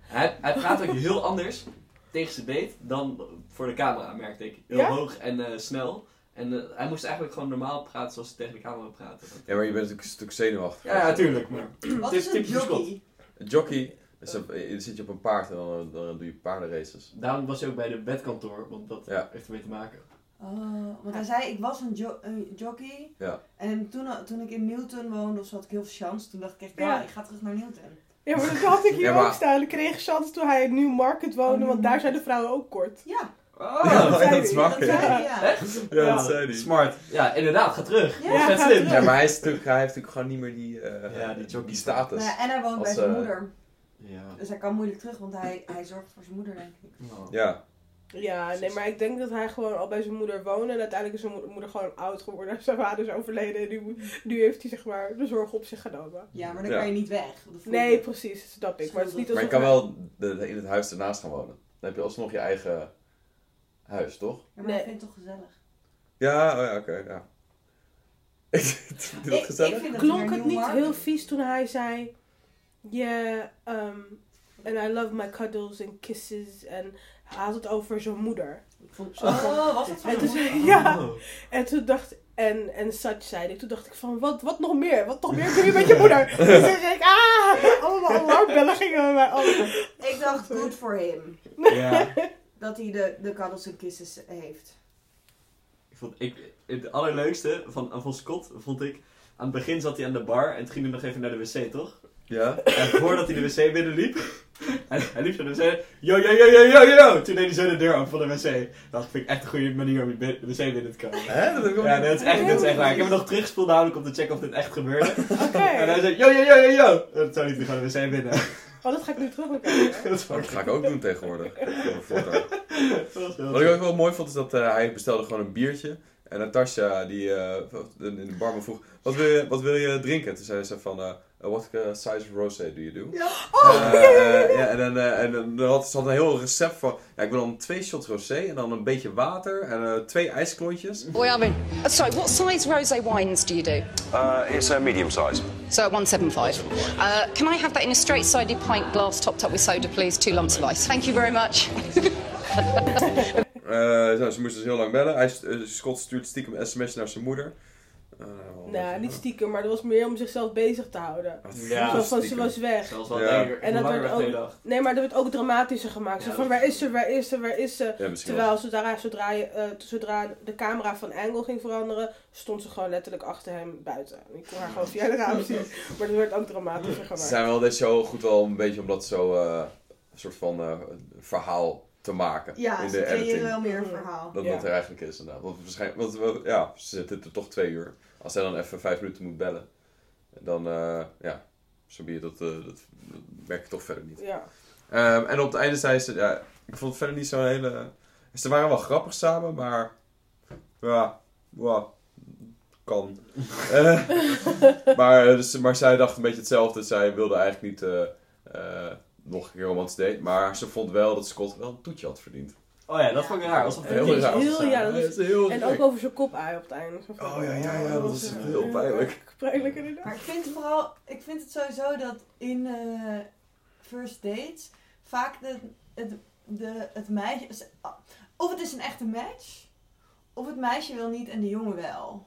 Hij, hij praat ook heel anders tegen zijn date dan voor de camera, merkte ik. Heel Ja? hoog en eh, snel. En eh, hij moest eigenlijk gewoon normaal praten zoals hij tegen de camera praatte. Ja, maar je bent natuurlijk een stuk zenuwachtig. Ja, natuurlijk. Maar Wat is een jockey? Een jockey, is een- dan zit je op een paard en dan, dan doe je paardenraces. daarom was hij ook bij de bedkantoor, want dat Ja. heeft ermee te maken. Oh, want hij zei, ik was een, jo- een jockey. Ja. En toen, toen ik in Newton woonde, of zo, had ik heel veel chance. Toen dacht ik echt, Ja. ja, ik ga terug naar Newton. Ja, maar dat had ik hier Ja, maar- ook staan. Ik kreeg chance toen hij in Newmarket woonde, Oh, want daar zijn de vrouwen ook kort. Ja, Oh, Ja, dat is waar. dat zei hij, ja. Echt? Ja, Ja. dat zei hij. Smart. Ja, inderdaad, ga terug. Ja, Ja, vet ga slim. terug. Ja, maar hij, is natuurlijk, hij heeft natuurlijk gewoon niet meer die, eh, Ja, die jockey. die status. Ja, en hij woont bij zijn eh, moeder. Ja. Dus hij kan moeilijk terug, want hij, hij zorgt voor zijn moeder, denk ik. Ja, Ja, nee, maar ik denk dat hij gewoon al bij zijn moeder woonde. En uiteindelijk is zijn mo- moeder gewoon oud geworden. Zijn vader is overleden. En nu, nu heeft hij zeg maar de zorg op zich genomen. Ja, maar dan Ja. kan je niet weg. Dat Nee, je. precies, snap ik. Maar het is niet maar je kan wel de, de- in het huis ernaast gaan wonen. Dan heb je alsnog je eigen huis, toch? Ja, maar Nee. hij vindt het toch gezellig. Ja, oh ja, oké, ja. Vind je dat Ik- gezellig? ik vind dat Klonk het niet heel vies toen hij zei... Yeah, um, and I love my cuddles and kisses. En hij had het over zijn moeder. Ik vond, Zo oh, was het van En toen, zei- ja, en toen dacht en, en Sach zei ik, toen dacht ik van, wat, wat nog meer? Wat nog meer kun je met je moeder? Toen zeg ik, ah, allemaal alarmbellen gingen bij mij af. Ik dacht, good for him. Ja. Dat hij de, de cuddles en kisses heeft. Ik vond, ik, het allerleukste van, van Scott vond ik... Aan het begin zat hij aan de bar en ging hij nog even naar de wc, toch? Ja? En voordat hij de wc binnenliep... Hij, hij liep zo naar de wc. Yo, yo, yo, yo, yo, yo! Toen deed hij zo de deur open van de wc. Dat vind ik echt een goede manier om je de wc binnen te komen. Hè? Dat heb ik ook Ja, niet- dat is echt, dat is echt waar. Ik heb hem nog teruggespoeld namelijk om te checken of dit echt gebeurde. Oké, En hij zei, yo, yo, yo, yo, yo! En toen liep hij gewoon de wc binnen. oh, dat ga ik nu terug bekijken. Dat Dat ga ik ook doen tegenwoordig. Voortaan. was heel Wat ik ook wel mooi vond is dat eh, hij bestelde gewoon een biertje. En Natasha, die eh, in de barman vroeg, wat wil, je, wat wil je drinken? Toen zei ze van, eh what uh, size rosé do you do? Ja. Oh, ja, en dan, eh, en dan had ze had een heel recept van, ja, ik wil dan twee shots rosé en dan een beetje water en eh, twee ijsklontjes. Boy, Armin. Uh, sorry, what size rosé wines do you do? Uh, it's a medium size. So at 175. Uh, can I have that in a straight-sided pint glass topped up with soda, please? Two lumps of ice. Thank you very much. Eh, nou, ze moest dus heel lang bellen. Hij, eh, Scott stuurt stiekem een sms'je naar zijn moeder. Eh, Nou, niet stiekem, maar dat was meer om zichzelf bezig te houden. Ja, Zo van, ze was weg. Zelfs wel Ja. langer. En dat werd dan ook, nee, maar dat werd ook dramatischer gemaakt. Zo Ja, van, waar is ze, waar is ze, waar is ze? Ja, Terwijl zodra, zodra, je, eh, zodra de camera van angle ging veranderen, stond ze gewoon letterlijk achter hem buiten. Ik kon haar gewoon via de raam zien. Maar dat werd ook dramatischer Ze gemaakt. zijn wel deze show goed wel een beetje om dat zo eh, een soort van eh, verhaal te maken Ja, in ze de creëren editing. wel meer een verhaal. Dat Ja. dat er eigenlijk is inderdaad. Want waarschijnlijk, want ja, ze zitten er toch twee uur. Als hij dan even vijf minuten moet bellen, dan eh, ja, zo it, dat, eh, dat werkt toch verder niet. Ja. Ehm, en op het einde zei ze, ja, ik vond het verder niet zo'n hele... Ze waren wel grappig samen, maar ja, kan. Eh, maar, dus, maar zij dacht een beetje hetzelfde. Zij wilde eigenlijk niet nog een keer romantisch date, maar ze vond wel dat Scott wel een toetje had verdiend. Oh ja, dat vond ik raar. Alsof Heel Dat is raar. heel, ja, dat is- heel en ook over zijn kop op het einde. Oh ja, ja, ja, dat is was, eh, heel pijnlijk. erg Pijnlijk inderdaad. Maar ik vind vooral, ik vind het sowieso dat in eh, first dates vaak de, het, de, het meisje, of het is een echte match, of het meisje wil niet en de jongen wel.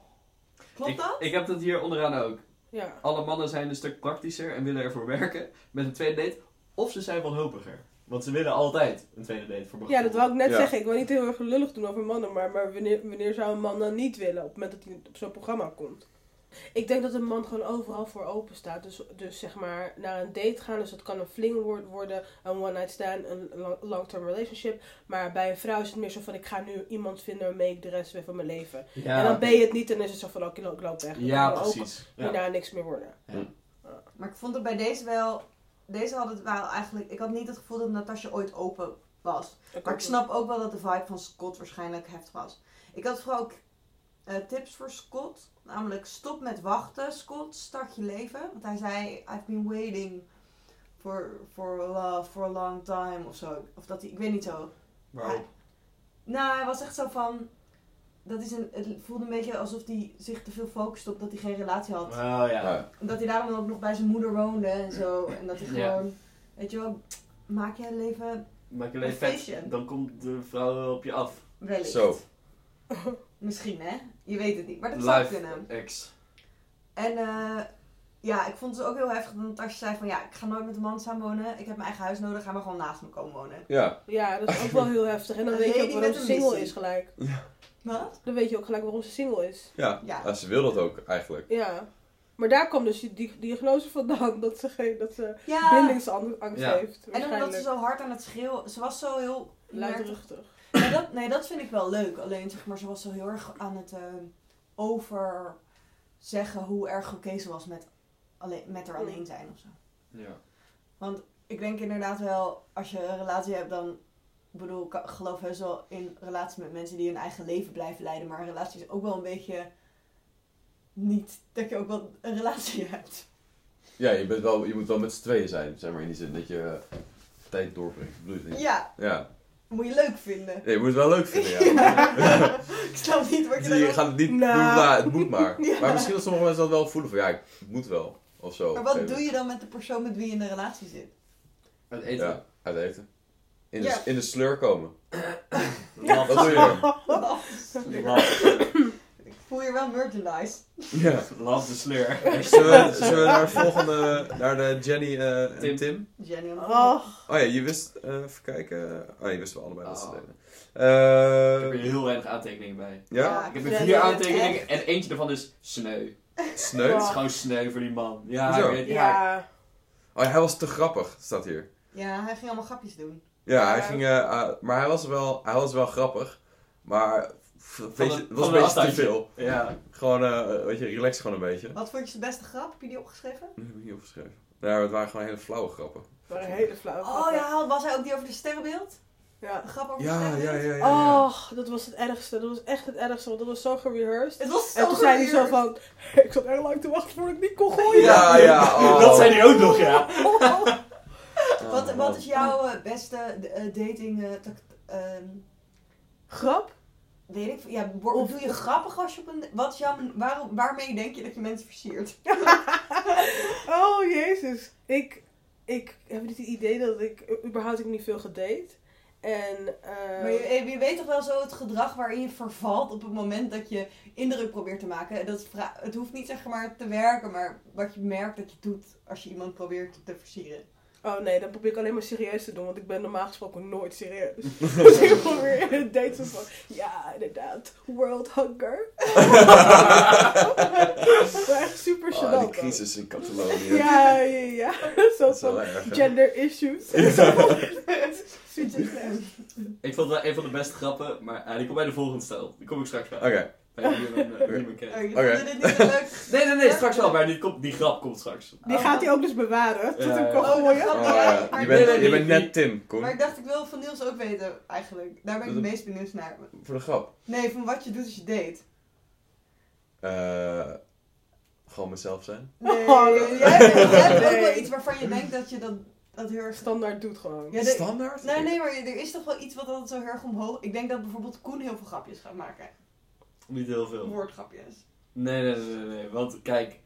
Klopt ik, dat? ik heb dat hier onderaan ook. Ja. Alle mannen zijn een stuk praktischer en willen ervoor werken met een tweede date. Of ze zijn wanhopiger. Want ze willen altijd een tweede date voor Ja, dat wou ik net Ja. zeggen. Ik wil niet heel erg lullig doen over mannen, maar, maar wanneer, wanneer zou een man dan niet willen op het moment dat hij op zo'n programma komt? Ik denk dat een man gewoon overal voor open staat. Dus, dus zeg maar naar een date gaan. Dus dat kan een fling word- worden, een one night stand, een long- long-term relationship. Maar bij een vrouw is het meer zo van ik ga nu iemand vinden waarmee ik de rest weer van mijn leven. Ja, en dan ben je het niet en dan is het zo van oh, ik loop, weg. Ja, precies. Ja. hierna niks meer worden. Maar ik vond het bij deze wel, deze had het wel eigenlijk, ik had niet het gevoel dat Natasja ooit open was. Maar ik snap ook wel dat de vibe van Scott waarschijnlijk heftig was. Ik had vooral ook eh, tips voor Scott. Namelijk stop met wachten. Scott, start je leven. Want hij zei, I've been waiting for, for love for a long time of zo. Of dat hij, ik weet niet zo. Waarom? Nou, hij was echt zo van, dat is een, het voelde een beetje alsof hij zich te veel focuste op dat hij geen relatie had. Oh ja. Ja. En dat hij daarom ook nog bij zijn moeder woonde en zo. En dat hij Ja. gewoon, weet je wel, maak je leven Maak je Een leven vet, dan komt de vrouw op je af. wellicht. Zo. Misschien hè, je weet het niet. Maar dat zou kunnen. ex. En eh, ja, ik vond het ook heel heftig dat Natasja zei van ja, ik ga nooit met een man samenwonen. Ik heb mijn eigen huis nodig, ga maar gewoon naast me komen wonen. Ja, Ja, dat is ook wel heel heftig. En dan weet je ook waarom een single missie. is gelijk. Wat? Dan weet je ook gelijk waarom ze single is. ja. Ja. Ja, ze wil dat ook eigenlijk. Ja. Maar daar kwam dus die, die diagnose vandaan dat ze, geen, dat ze Ja, bindingsangst Ja. heeft. en omdat ze zo hard aan het schreeuwen, ze was zo heel... Luidruchtig. Nee dat, nee, dat vind ik wel leuk. Alleen zeg maar, ze was zo heel erg aan het eh, over zeggen hoe erg oké ze was met, alleen, met er alleen zijn of zo. Ja. Want ik denk inderdaad wel, als je een relatie hebt, dan. Ik bedoel, ik geloof heus wel in relaties met mensen die hun eigen leven blijven leiden. Maar een relatie is ook wel een beetje. Niet dat je ook wel een relatie hebt. Ja, je, bent wel, je moet wel met z'n tweeën zijn, zeg maar, in die zin dat je eh, tijd doorbrengt. Bedoel je niet? Ja, Ja. moet je leuk vinden. Nee, je moet het wel leuk vinden, ja. ik snap niet wat je Je dan... gaat het niet Nou. doen, maar het moet maar. Ja. Maar misschien dat sommige mensen dat wel voelen van, ja, ik het moet wel. Of zo. Maar wat doe je dan met de persoon met wie je in een relatie zit? Het eten. Ja, uit eten. In de, in de sleur komen. Wat doe je dan? Ik voel hier wel merchandise. Ja. love de sleur. Zullen we, zullen we naar de volgende, naar de Jenny eh, en Tim. Tim? Jenny en Oh, Oh ja, je wist, eh, even kijken. Oh, je wist wel allebei dat ze Oh. deden. Ik heb er heel weinig aantekeningen bij. ja, Ik heb er vier aantekeningen en eentje daarvan is sneu. sneu. Het is gewoon sneu voor die man. Ja, ik weet, ja. ja. Oh, hij was te grappig, staat hier. Ja, hij ging allemaal grapjes doen. Ja, hij ging, eh, ah, maar hij was, wel, hij was wel grappig. Maar het was een beetje te veel. Ja. Gewoon, eh, weet je, relax gewoon een beetje. Wat vond je de beste grap? Heb je die opgeschreven? Dat heb ik niet opgeschreven. Ja, het waren gewoon hele flauwe grappen. Dat waren hele flauwe Oh grappen. ja, was hij ook die over de sterrenbeeld? Ja. Een grap over Ja, stemmen. ja, ja, ja. ja. Oh, dat was het ergste. Dat was echt het ergste, want dat was zo gerehearsed. Het was zo En toen zei hij zo van, ik zat echt lang te wachten voordat ik die kon gooien. Ja, ja. oh. Dat zei hij ook nog, ja. Oh, wat is jouw eh, beste eh, dating eh, ehm, Grap? Weet ik, ja, Of- doe je grappig als je op een... Wat is jouw, waarom, waarmee denk je dat je mensen versiert? Oh, jezus. Ik, ik heb niet het idee dat ik, überhaupt ik niet veel gedate. En, eh, Maar je, je weet toch wel zo het gedrag waarin je vervalt op het moment dat je indruk probeert te maken. Dat het hoeft niet zeg maar te werken, maar wat je merkt dat je doet als je iemand probeert te versieren. Oh nee, dan probeer ik alleen maar serieus te doen, want ik ben normaal gesproken nooit serieus. dus ik probeer in het date zo van, ja, inderdaad, world hunger. maar echt super Oh, gênant. die ook. crisis in Catalonië. Ja, ja, ja. Zo Dat is wel van gender issues. Ik vond het wel een van de beste grappen, maar eh, die komt bij de volgende stel. Die kom ik straks bij. Oké. Bij. Oh, je dit niet leuk? Nee, nee, nee, straks wel, maar die, komt, die grap komt straks. Die gaat hij ook dus bewaren, tot ja. kan Oh, gooien. grap. Oh, Je bent, Nee, je bent net Tim. Maar ik dacht, ik wil van Niels ook weten, eigenlijk. Daar ben ik het meest benieuwd naar. Voor de grap. Nee, van wat je doet als je date. Eh, gewoon mezelf zijn. Nee, Oh, jij, hebt, jij ook wel iets waarvan je denkt dat je dat, dat heel erg... Standaard doet gewoon. Ja, de- Standaard? Nee, nee, maar er is toch wel iets wat altijd zo heel erg omhoog... Ik denk dat bijvoorbeeld Koen heel veel grapjes gaat maken. Niet heel veel. Woordgrapjes. Nee, nee, nee, nee, nee. Want kijk,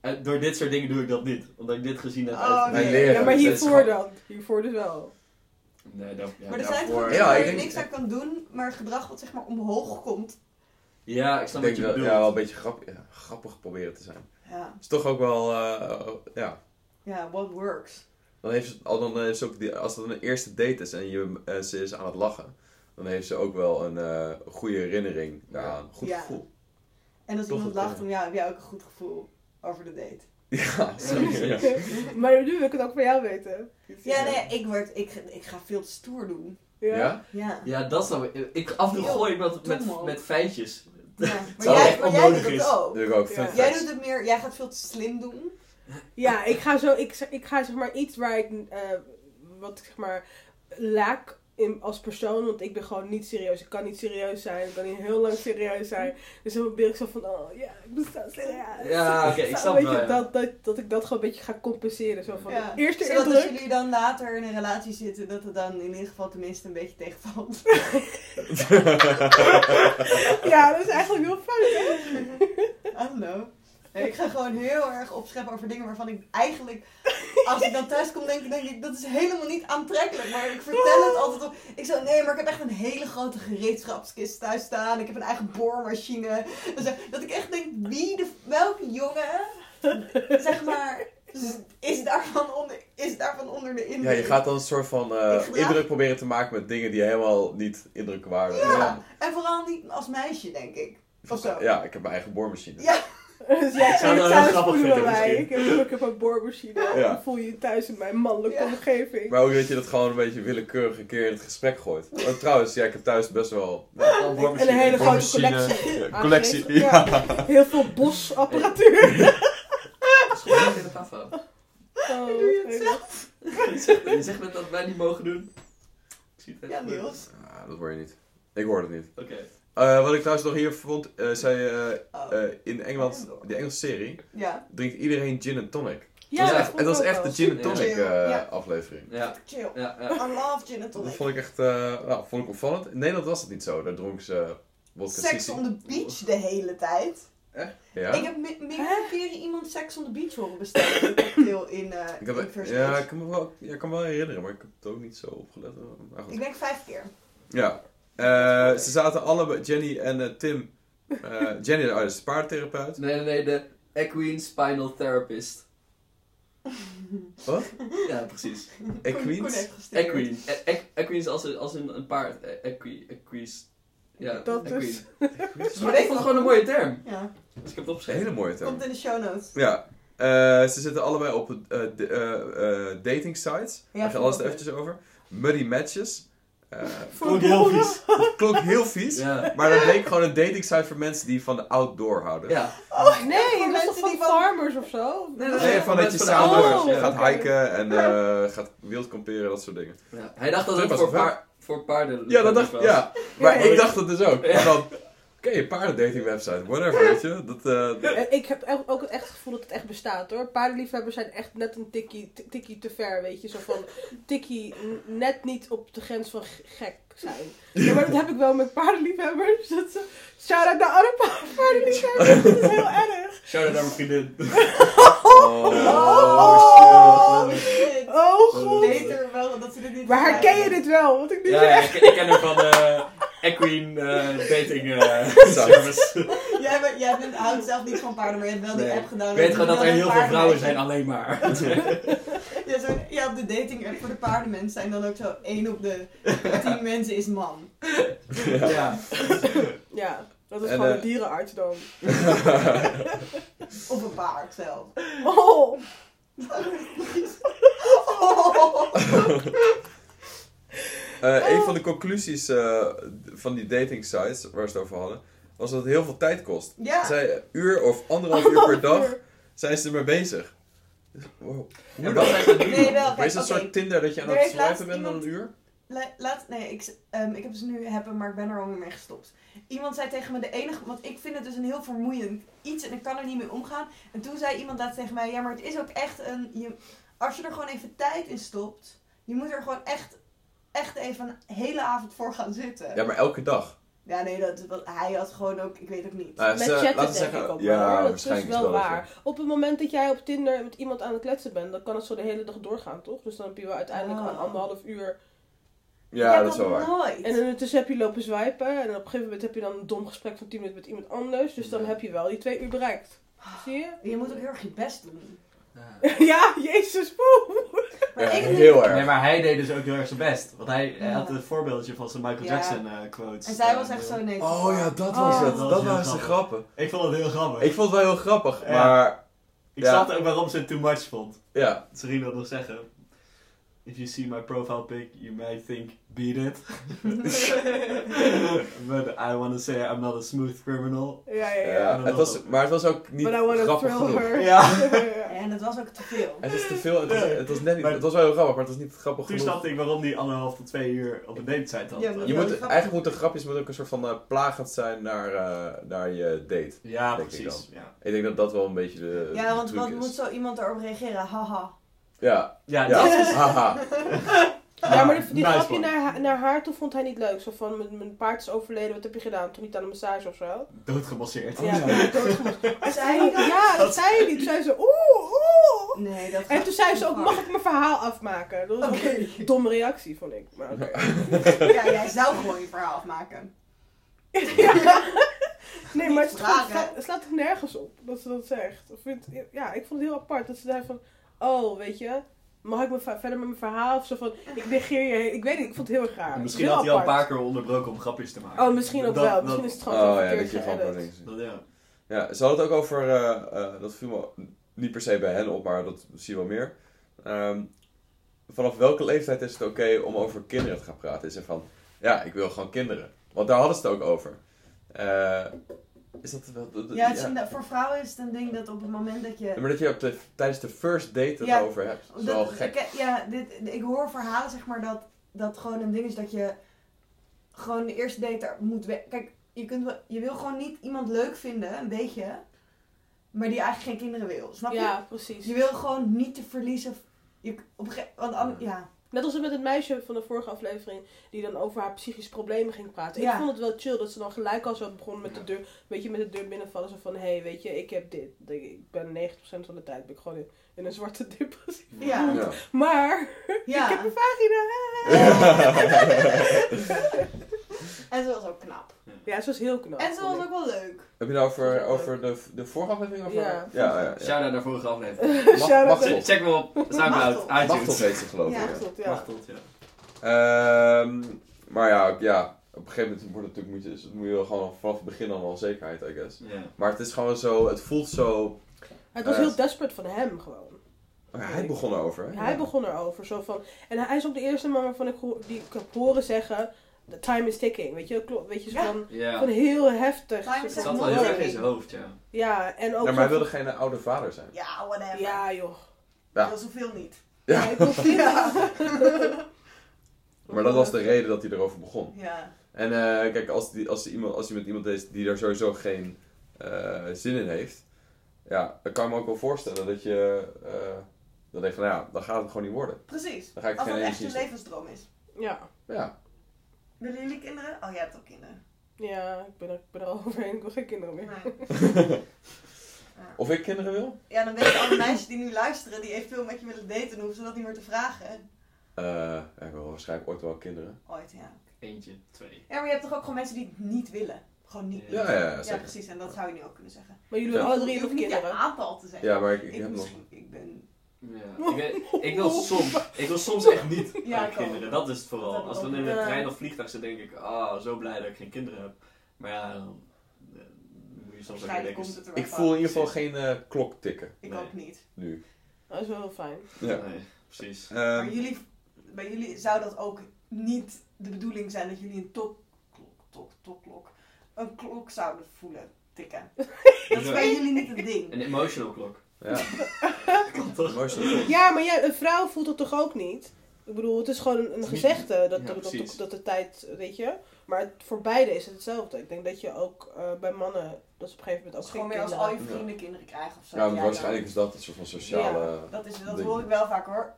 eh, door dit soort dingen doe ik dat niet. Omdat ik dit gezien heb Oh, uit Mijn nee. leraar. Ja, maar Dat is hiervoor gewoon- dan. Hiervoor dus wel. Nee, dat, ja, maar er zijn ook Ja, waar ik je niks aan kan doen, maar het gedrag wat zeg maar omhoog komt. Ja, ik snap wat je wel, bedoelt. ja, wel een beetje grap, ja, grappig proberen te zijn. Ja, is toch ook wel, eh, ja. ja what works. Dan heeft ze, al dan ze ook die, als het een eerste date is en je, eh, ze is aan het lachen, dan heeft ze ook wel een eh, goede herinnering daaraan. Goed Ja. gevoel. En als Toch iemand lacht, ja. dan ja, heb jij ook een goed gevoel over de date. Ja, sorry. Ja. maar nu wil ik het ook van jou weten. Ja, nee, ik, word, ik, ik ga veel te stoer doen. Ja? Ja? Ja. Dat snap ik. ik af en toe gooi ik met, dom met, met feitjes. Ja, Maar zou jij, echt maar jij onnodig doet het ook. Doe ik ook. Ja. Jij doet het meer, jij gaat veel te slim doen. Ja, ik ga zo, ik, ik ga zeg maar iets waar ik, eh, wat ik zeg maar, laak in, als persoon, want ik ben gewoon niet serieus. Ik kan niet serieus zijn, ik kan niet heel lang serieus zijn. Dus dan probeer ik zo van, oh ja, ik moet staan serieus. Ja, oké, ik Zo, snap wel, ja. dat, dat, dat ik dat gewoon een beetje ga compenseren. Zo van, Ja. eerste Zodat als indruk. jullie dan later in een relatie zitten, dat het dan in ieder geval tenminste een beetje tegenvalt. Ja, dat is eigenlijk heel fout, hè? Nee, ik ga gewoon heel erg opscheppen over dingen waarvan ik eigenlijk, als ik dan thuis kom, denk, ik- denk ik, dat is helemaal niet aantrekkelijk. Maar ik vertel het altijd op. Ik zo, nee, maar ik heb echt een hele grote gereedschapskist thuis staan. Ik heb een eigen boormachine. Dus, eh, dat ik echt denk, wie, de, welke jongen, zeg maar, is daarvan onder, is daarvan onder de indruk? Ja, je gaat dan een soort van eh, indruk proberen te maken met dingen die helemaal niet indrukwaardig Ja, zijn. en vooral niet als meisje, denk ik. Of zo. Ja, ik heb mijn eigen boormachine. Ja. Dus jij zou zou dat het thuis grappig voelen mij. Ik misschien. heb, ik heb een boormachine. Ja. Dan voel je je thuis in mijn mannelijke Ja. omgeving. Maar ook dat je dat gewoon een beetje willekeurig een keer in het gesprek gooit. Want trouwens, ja, ik heb thuis best wel... Een boormachine. En een hele grote collectie. ja, aan collectie, ja. Heel veel bosapparatuur. Dat is gewoon niet in de. Oh, Doe je het zelf? Je zegt net dat wij niet mogen doen. Ik zie het Ja. Niels. Ah, dat hoor je niet. Ik hoor het niet. Oké. Eh, wat ik trouwens nog hier vond, eh zei eh, in Engeland, die Engelse serie, Ja, drinkt iedereen gin en tonic. Ja, het was dat echt, was echt de gin en tonic eh, ja. aflevering. Ja, chill. ja, ja. I love gin and Dat tonic. vond ik echt, eh, nou, vond ik opvallend. In Nederland was het niet zo. Daar dronken ze vodka Sex on the beach de hele tijd. Ja? Ik heb me- meerdere keren iemand Sex on the beach horen bestellen. Een cocktail in, eh Ik heb, in ja, ik kan me wel, ja, ik kan me wel herinneren, maar ik heb het ook niet zo opgelet. Ik denk vijf keer. Ja. Eh, ze zaten allebei, Jenny en eh, Tim. eh, Jenny, oh, is de paardentherapeut. Nee, nee, nee, de Equine Spinal Therapist. Wat? Ja, precies. Equines? Equine. E- e- Equine is als een, als een, een paard. E- Equi, equis. Ja, Dat equine. is- Maar ik vond het gewoon een mooie term. Ja, Dus ik heb het Een opgeschreven. hele mooie term. komt in de show notes. Ja. Eh, ze zitten allebei op eh, de, eh, eh, dating sites. Ja, Daar alles eventjes over. Muddy matches. Eh, Klonk heel vies. het klonk heel vies. Ja. Maar dat bleek gewoon een dating site voor mensen die van de outdoor houden. Ja. Oh, Nee, dat mensen van die van... farmers of zo? Nee, nee, Nee, van dat je Mensen van de samen ja. gaat hiken en eh, gaat wildkamperen, dat soort dingen. Ja. Hij dacht dat Dat het voor, wel. paar, Voor paarden. Ja, dat dacht ik, ja. Maar Ja, ik dacht het dus ook. Ja. En dan, oké, paardendating website, whatever, weet je. Dat, eh, En ik heb echt- ook echt het gevoel dat het echt bestaat hoor. Paardenliefhebbers zijn echt net een tikkie, tikkie te ver, weet je. Zo van tikkie net niet op de grens van gek zijn. Ja, maar dat heb ik wel met paardenliefhebbers. Dat ze, shout out naar alle pa- paardenliefhebbers. Dat is heel erg. Shout-out naar mijn vriendin. Oh, shit. Oh god. Beter wel dat ze dit niet Maar herken je dit wel? Want ik nu Ja, ja, zeg. ik, ik ken hem van de Equine eh, dating eh, service. Jij, bent, jij bent, houdt zelf niet van paarden, maar je hebt wel die Nee. app gedaan. Ik weet gewoon dat er heel veel vrouwen zijn, al. alleen maar. Ja, zo, ja, op de dating app voor de paardenmensen zijn dan ook zo 1 op de 10 mensen is man. ja. Ja, dat is En, gewoon eh, een dierenarts dan. Of een paard zelf. Oh. Eh, een van de conclusies eh, van die dating sites waar ze het over hadden, was dat het heel veel tijd kost. Ja. Zij een uur of anderhalf uur per dag zijn ze ermee bezig. Wow. Hoe En dan? Nee, wel. Maar Kijk, is dat oké. soort Tinder dat je aan het swipen bent dan een uur? La- laat, nee, ik, ehm, ik heb ze nu hebben, maar ik ben er alweer mee gestopt. Iemand zei tegen me de enige, want ik vind het dus een heel vermoeiend iets en ik kan er niet mee omgaan. En toen zei iemand dat tegen mij, ja, maar het is ook echt een, je, als je er gewoon even tijd in stopt, je moet er gewoon echt, echt even een hele avond voor gaan zitten. Ja, maar elke dag. Ja, nee, dat, wat, hij had gewoon ook, ik weet ook niet. Nou, Met chatten laten we denk zeggen, ik ook ja, wel. hoor. Dat is waarschijnlijk wel, waar. Op het moment dat jij op Tinder met iemand aan het kletsen bent, dan kan het zo de hele dag doorgaan, toch? Dus dan heb je wel uiteindelijk Oh. aan anderhalf uur. Ja, dat is wel waar. nooit. En ondertussen heb je lopen swipen. En op een gegeven moment heb je dan een dom gesprek van 10 minuten met iemand anders. Dus dan heb je wel die twee uur bereikt. Zie je? Je moet ook heel erg je best doen. ja, jezus. Maar Ja, ik heel erg. Nee, maar hij deed dus ook heel erg zijn best. Want hij, hij had een voorbeeldje van zijn Michael Ja. Jackson eh, quotes. En zij was echt zo, nee. Oh ja, dat Oh. was het. Dat was heel waren de grappig. grappen. Ik vond het heel grappig. Ik vond het wel heel grappig, Ja. maar Ik Ja. snapte ook waarom ze het too much vond. ja. Serena wil nog zeggen. If you see my profile pic, you might think, beat it. But I want to say I'm not a smooth criminal. Ja, ja, ja. ja het was, maar het was ook niet But I wanna grappig thrill genoeg. her. Ja. En het was ook te veel. Het is te veel, het was, Ja. het was net niet, Maar- het was wel heel grappig, maar het was niet grappig Toen genoeg. snapte ik waarom die anderhalf tot twee uur op een date site had. Ja, maar- Je moet, eigenlijk moeten grapjes moet ook een soort van eh, plagend zijn naar, eh, naar je date. Ja, denk ik precies. Ja, Ik denk dat dat wel een beetje de Ja, want truc wat is. moet zo iemand erop reageren? Haha. Ja, ja, ja. dat is... Haha. Ja, maar die, die Nice grapje naar, haar- naar haar toe vond hij niet leuk. Zo van, mijn, mijn paard is overleden, wat heb je gedaan? Toen niet aan een massage of zo? Doodgemasseerd. Ja. Zei hij dat? Ja, dat zei hij niet. Toen zei ze, oeh, oeh. Nee, dat En toen zei ze ook, mag ik mijn verhaal afmaken? Dat was een domme reactie, vond ik. Maar oké. Ja, jij zou gewoon je verhaal afmaken. Nee, maar het slaat, het slaat er nergens op dat ze dat zegt. Ik vind, ja, ik vond het heel apart dat ze zei van, oh, weet je, mag ik me verder met mijn verhaal? Of zo van, ik negeer je, ik weet niet, ik vond het heel erg raar. Misschien Heel had hij al een paar keer onderbroken om grapjes te maken. Oh, misschien ook Dat- wel. dat- Misschien is het gewoon Oh zo ja, verkeerd dat je gewoon geëdit. gewoon niks Dat, ja. Ja, ze hadden het ook over, eh, eh, dat viel me niet per se bij hen op, maar dat zie je wel meer. Ehm, vanaf welke leeftijd is het oké om over kinderen te gaan praten? Is er van, ja, ik wil gewoon kinderen. Want daar hadden ze het ook over. Eh, is dat wel... Ja, het is een- voor vrouwen is het een ding dat op het moment dat je... Ja, maar dat je op de, tijdens de first date het Ja, over hebt. Dat is wel Dat- gek. Ik, ja, dit, ik hoor verhalen zeg maar dat dat gewoon een ding is dat je gewoon de eerste date er moet Kijk, je, kunt wel, je wil gewoon niet iemand leuk vinden, een beetje, maar die eigenlijk geen kinderen wil. Snap je? Ja, precies. Je wil gewoon niet te verliezen. Je, op want an- ja. Net als met het meisje van de vorige aflevering, die dan over haar psychische problemen ging praten. Ja. Ik vond het wel chill dat ze dan gelijk al zo begon met de deur, weet je, met de deur binnenvallen. Zo van, hé, hey, weet je, ik heb dit. Ik ben 90% van de tijd ben ik gewoon in, in een zwarte depressie. Ja. Ja. Maar, Ja. ik heb een vagina. En ze was ook knap. Ja, ze was heel knap. En ze was ook wel leuk. Heb je nou over, over de, de vorige aflevering? Over, Ja. ja, ja, ja. Shout-out naar vorige aflevering. Machtel. Check me op Soundcloud, Machtel. Machtel iTunes. heet ze geloof ik. Ja. ja. Klopt, ja. Ja. Ehm, maar ja, ja, op een gegeven moment wordt het natuurlijk, moet je, dus moet je wel gewoon vanaf het begin al wel zekerheid, I guess. Ja. Maar het is gewoon zo, het voelt zo... Het was Eh, heel desperate van hem gewoon. Oh ja, hij begon erover. hè? Hij begon erover. Zo van, en hij is ook de eerste man waarvan ik, die ik heb horen zeggen, the time is ticking. Weet je, klopt, weet je, zo Ja. van, Ja. van heel heftig. Time is Het wel heel erg in zijn hoofd, ja. Ja, en ook Ja, maar hij wilde geen oude vader zijn. Ja, whatever. Ja, joh. Ja. Ik wil zoveel niet. Ja, Ja. Maar dat was de reden dat hij erover begon. Ja. En eh, kijk, als, die, als, iemand, als je met iemand is die daar sowieso geen eh, zin in heeft, ja, dan kan ik me ook wel voorstellen dat je eh, dan denkt van, ja, dan gaat het gewoon niet worden. Precies. Dan ga ik Als geen dat echt je levensdroom is. Ja. Ja. Willen jullie kinderen? Oh, jij hebt ook kinderen. Ja, ik ben er, ik ben er al overheen. Ik wil geen kinderen meer. Of ik kinderen wil? Ja, dan weten alle meisjes die nu luisteren, die eventueel met je willen daten, hoeven ze dat niet meer te vragen. Eh, ja, ik wil waarschijnlijk ooit wel kinderen. Ooit, ja. Eentje, twee. Ja, maar je hebt toch ook gewoon mensen die het niet willen? Gewoon niet. Ja, ja, ja, zeker. precies. En dat zou je nu ook kunnen zeggen. Maar jullie Ja. willen alle drie Je nog hoeft niet je kinderen? aantal te zeggen. Ja, maar ik- ik heb nog- Ik ben... Ja. Ik, ik, wil soms, ik wil soms echt niet Ja, kinderen. Dat is het vooral. Als we ook. in een Ja. trein of vliegtuig zit, denk ik, ah, zo blij dat ik geen kinderen heb. Maar ja, dan eh, moet je soms ook denken... komt het er Ik voel in ieder geval geen eh, klok tikken. Ik Nee. ook niet. Nu. Dat is wel heel fijn. Ja. Nee, precies. Maar Ehm, jullie, bij jullie zou dat ook niet de bedoeling zijn dat jullie een tok, klok, tok, tok, klok, een klok zouden voelen tikken. Dat is bij jullie niet een ding. Een emotional klok. Ja. Kan toch? Ja, maar jij, een vrouw voelt het toch ook niet? Ik bedoel, het is gewoon een, gezegde dat, Ja, dat, dat, dat de tijd, weet je. Maar het- voor beide is het hetzelfde. Ik denk dat je ook eh, bij mannen, dat ze op een gegeven moment Dat ook is gewoon meer als al je vrienden kinderen krijgen of zo. Ja, maar waarschijnlijk is dat een soort van sociale... Ja, dat, is, dat ding. hoor ik wel vaak hoor.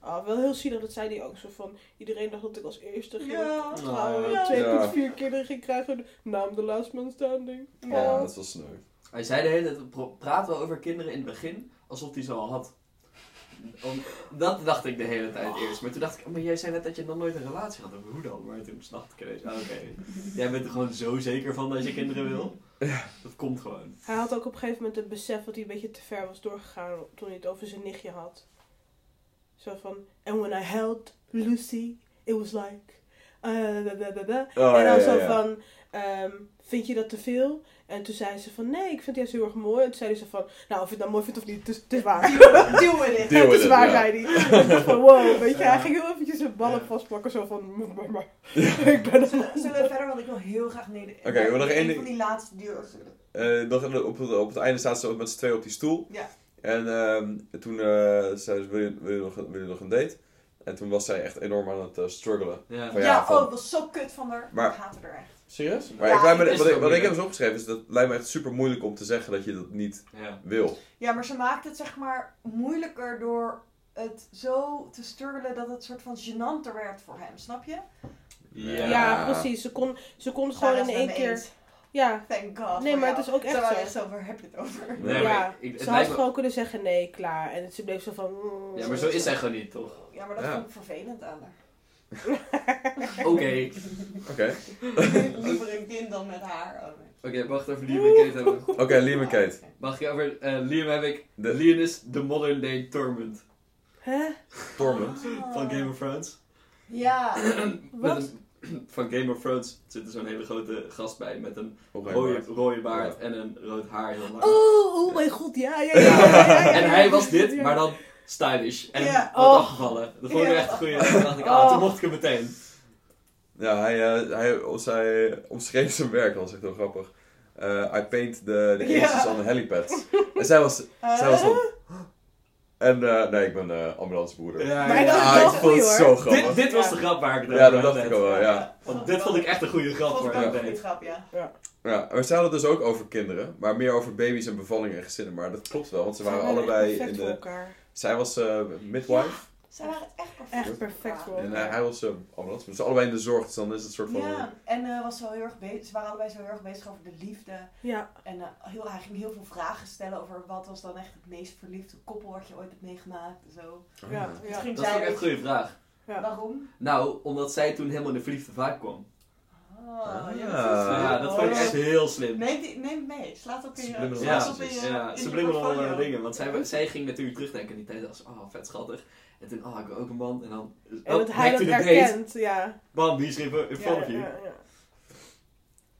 Ah, wel heel zielig, dat zei hij ook zo van. Iedereen dacht dat ik als eerste ging Ja. trouwen. Ja. 2,4 kinderen ging krijgen. Naam de last man standing. Ja, Oh. dat is wel sneu. Hij zei de hele tijd, praat wel over kinderen in het begin, alsof hij ze al had. Om, dat dacht ik de hele tijd eerst. Maar toen dacht ik, oh, maar jij zei net dat je nog nooit een relatie had. Hoe dan? Maar toen snapte ik ineens, ah, oké. Jij bent er gewoon zo zeker van dat je kinderen wil? Dat komt gewoon. Hij had ook op een gegeven moment het besef dat hij een beetje te ver was doorgegaan toen hij het over zijn nichtje had. Zo van, and when I held Lucy, it was like, uh, da, da, da, da. Oh, en dan ja, zo ja, ja. van, ehm, vind je dat te veel? En toen zei ze van, nee, ik vind het juist heel erg mooi. En toen zei zo van, nou, of je het nou mooi vindt of niet, het is, het is waar. Deal with it. Deal het is it, waar, ja. zei hij. En van, wow, weet je, Ja. hij ging heel eventjes zijn ballen vastpakken, zo van, "Mm, maar, maar, ik ben er Zullen, zullen we verder, want ik wil heel graag nee, Oké, wil nog één een ding- van die laatste duur. Eh, nog op, het, op het einde staat ze met z'n twee op die stoel. Ja. En ehm, toen eh, zei ze, wil je, wil, je nog, wil je nog een date? En toen was zij echt enorm aan het eh, struggelen. Ja. Van, Ja, van- oh, het was zo kut van haar. Maar- haat haar er echt. Serieus? Maar Ja, ik, lijkt me- ik wist wat, ik, wat ik heb eens opgeschreven is dat lijkt me echt super moeilijk om te zeggen dat je dat niet Ja. wil. Ja, maar ze maakt het zeg maar moeilijker door het zo te struggelen dat het soort van gênanter werd voor hem, snap je? Ja. Ja, precies. Ze kon, ze kon gewoon in één keer... eens. Ja, Thank god. Nee, maar jou. het is ook echt zo. echt zo, waar heb je het over? Nee, ja. ik- het ze had me- gewoon kunnen zeggen nee, klaar. En ze bleef zo van... mm, Ja, maar zo is zij gewoon niet, toch? Ja, maar dat Ja. vond ik vervelend aan haar. Oké. Oké. Liever een kind dan met haar. Oh, nee. Oké, wacht over Liam en Kate hebben. Oké, Liam en Kate. Mag ik over eh, Liam heb ik... De- Liam is de modern day Torment Hè? Torment. van Game of Thrones. Ja. Met Wat? een- van Game of Thrones zit er zo'n hele grote gast bij met een rode, baard. rode baard Ja. en een rood haar heel lang. Oh, oh mijn god, ja, ja, ja. ja, ja, ja, ja, en hij was dit, maar dan stylish en Ja. wat Oh. afgevallen. Dat vond ik echt een goeie. Toen dacht ik, ah, toen Oh. mocht ik hem meteen. Ja, hij, eh, hij, zij omschreef zijn werk, dat was echt heel grappig. Eh I paint the, the aces on the helipads. En zij was, zij was van... En eh, nee, ik ben eh ambulancebroeder. Ja, Ah, ik vond het zo grappig. Dit, dit was de grap waar ik Ja, dat dacht ik al wel, ja. Want dit vond ik echt een goede grap Vond voor een goede grap, ja. Ja, ze hadden het dus ook over kinderen, maar meer over baby's en bevallingen en gezinnen. Maar dat klopt wel, want ze waren allebei in de... Zij was eh, midwife Zij waren echt perfect. Echt perfect voor en eh, hij was uh, ambulance. Dus allebei in de zorg, dus dan is het soort van... Ja, en eh, was zo heel erg bezig. Ze waren allebei zo heel erg bezig over de liefde. Ja, En eh, heel, hij ging heel veel vragen stellen over wat was dan echt het meest verliefde koppel wat je ooit hebt meegemaakt zo. ja, Dus ja. Dat is ook echt een goede vraag. Ja. Waarom? Nou, omdat zij toen helemaal in de verliefde vaak kwam. Oh, Ah. ja, dat is- ja, dat vond ik echt heel slim. Neem, die, neem mee. Slaat op in je, Ja, op in je, ja in je subliminal portfolio. eh, dingen. Want zij, zij ging natuurlijk terugdenken in die tijd als, oh, vet schattig. En toen, oh, ik wil ook een man. En dan, En oh, dat hij dat herkent, ja. Bam, wie is er in in Ja, front of ja, you? ja.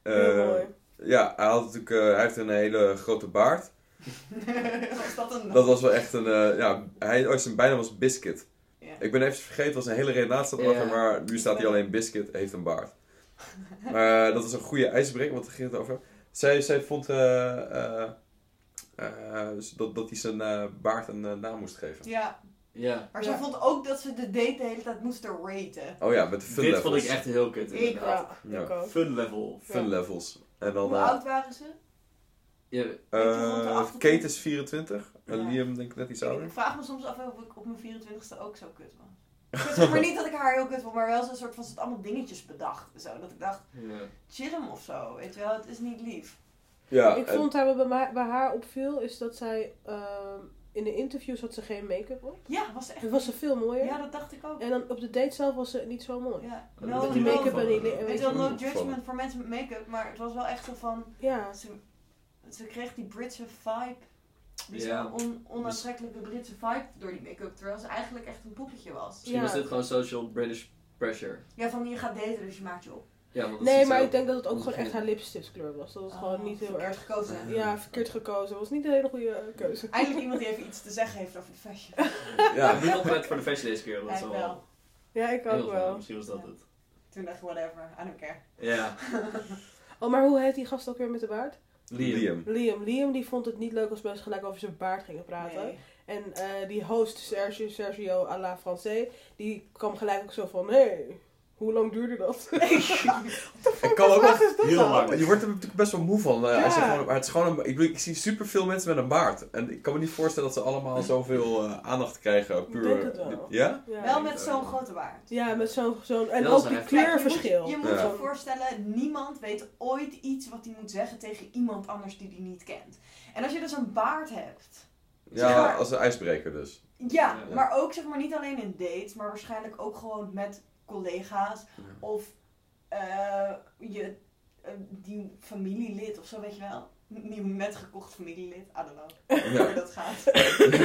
eh, Heel mooi. ja, hij, had natuurlijk, eh, hij heeft een hele grote baard. was dat een... Dat was wel echt een... eh, ja, hij, oh, zijn bijnaam was Biscuit. Ik ben even vergeten, het was een hele redenatie Ja. erachter, maar nu staat hier alleen Biscuit, heeft een baard. Maar eh, dat was een goede ijsbreker, wat ging het over? Zij, zij vond eh, eh, eh, dus dat, dat hij zijn eh, baard een naam moest geven. Ja, Ja. Maar ze Ja. vond ook dat ze de date de hele tijd moesten raten. Oh ja, met de fun Dit levels. vond ik echt heel kut. Ik inderdaad. ook. Ja. Ik ook. Fun level. Fun Ja. levels. En dan... Hoe eh, oud waren ze? Ja. eh, Kate is 24. En Ja. Liam denk ik net iets ouder. Ik vraag me soms af of ik op mijn 24ste ook zo kut was. Zeg maar niet dat ik haar heel kut vond, maar wel zo'n soort van ze had allemaal dingetjes bedacht. Zo, dat ik dacht, Ja. chill hem of zo. Weet je wel, het is niet lief. Ja, ik vond haar, wat bij, mij- bij haar opviel, is dat zij ehm, in de interviews had ze geen make-up op. Ja, was echt. En was ze veel mooier. Ja, dat dacht ik ook. En dan op de date zelf was ze niet zo mooi. Ja. Met No, die make-up en die... Wel, je no wel. judgment voor mensen met make-up, maar het was wel echt zo van. Ja. Ze, ze kreeg die Britse vibe. Die Ja. on, onaantrekkelijke Britse vibe door die make-up, terwijl ze eigenlijk echt een poppetje was. Misschien was dit gewoon social British pressure. Ja, van je gaat daten, dus je maakt je op. Ja, want dat Nee, maar ik denk dat het ook gewoon echt haar lipstiftskleur was. Dat het gewoon niet heel Oh, verkeerd erg... gekozen. Ja, verkeerd gekozen. Het was niet een hele goede eh, keuze. Eindelijk iemand die even iets te zeggen heeft over de fashion. Ja, niet opgelet voor de fashion deze keer. Dat wel. wel. Ja, ik ook wel. Misschien was dat het. Toen dacht ik, whatever, I don't care. Ja. Oh, maar hoe heet die gast ook weer met de baard? Liam. Liam. Liam die vond het niet leuk als mensen gelijk over zijn baard gingen praten. Nee. En eh, die host Sergio, Sergio à la Français, die kwam gelijk ook zo van, hé, hey, hoe lang duurde dat? Ik kan ook wel heel dan? lang. Je wordt er natuurlijk best wel moe van. eh, Ja. als je gewoon, maar het is gewoon een, ik, ik zie superveel mensen met een baard. En ik kan me niet voorstellen dat ze allemaal zoveel eh, aandacht krijgen. Puur, denk het wel. Ja? Ja. Wel met zo'n grote baard. Ja, met zo'n... zo'n en ook die kleurverschil. Je moet je, voorstellen, niemand weet ooit iets wat hij moet zeggen tegen iemand anders die hij niet kent. En als je dus een baard hebt. zeg Ja, maar- als een ijsbreker dus. Ja, Ja. maar ook zeg maar niet alleen in dates, maar waarschijnlijk ook gewoon met collega's of eh, je eh, die familielid of zo, weet je wel. Nieuw net gekocht familielid, I don't know Ja. hoe dat gaat.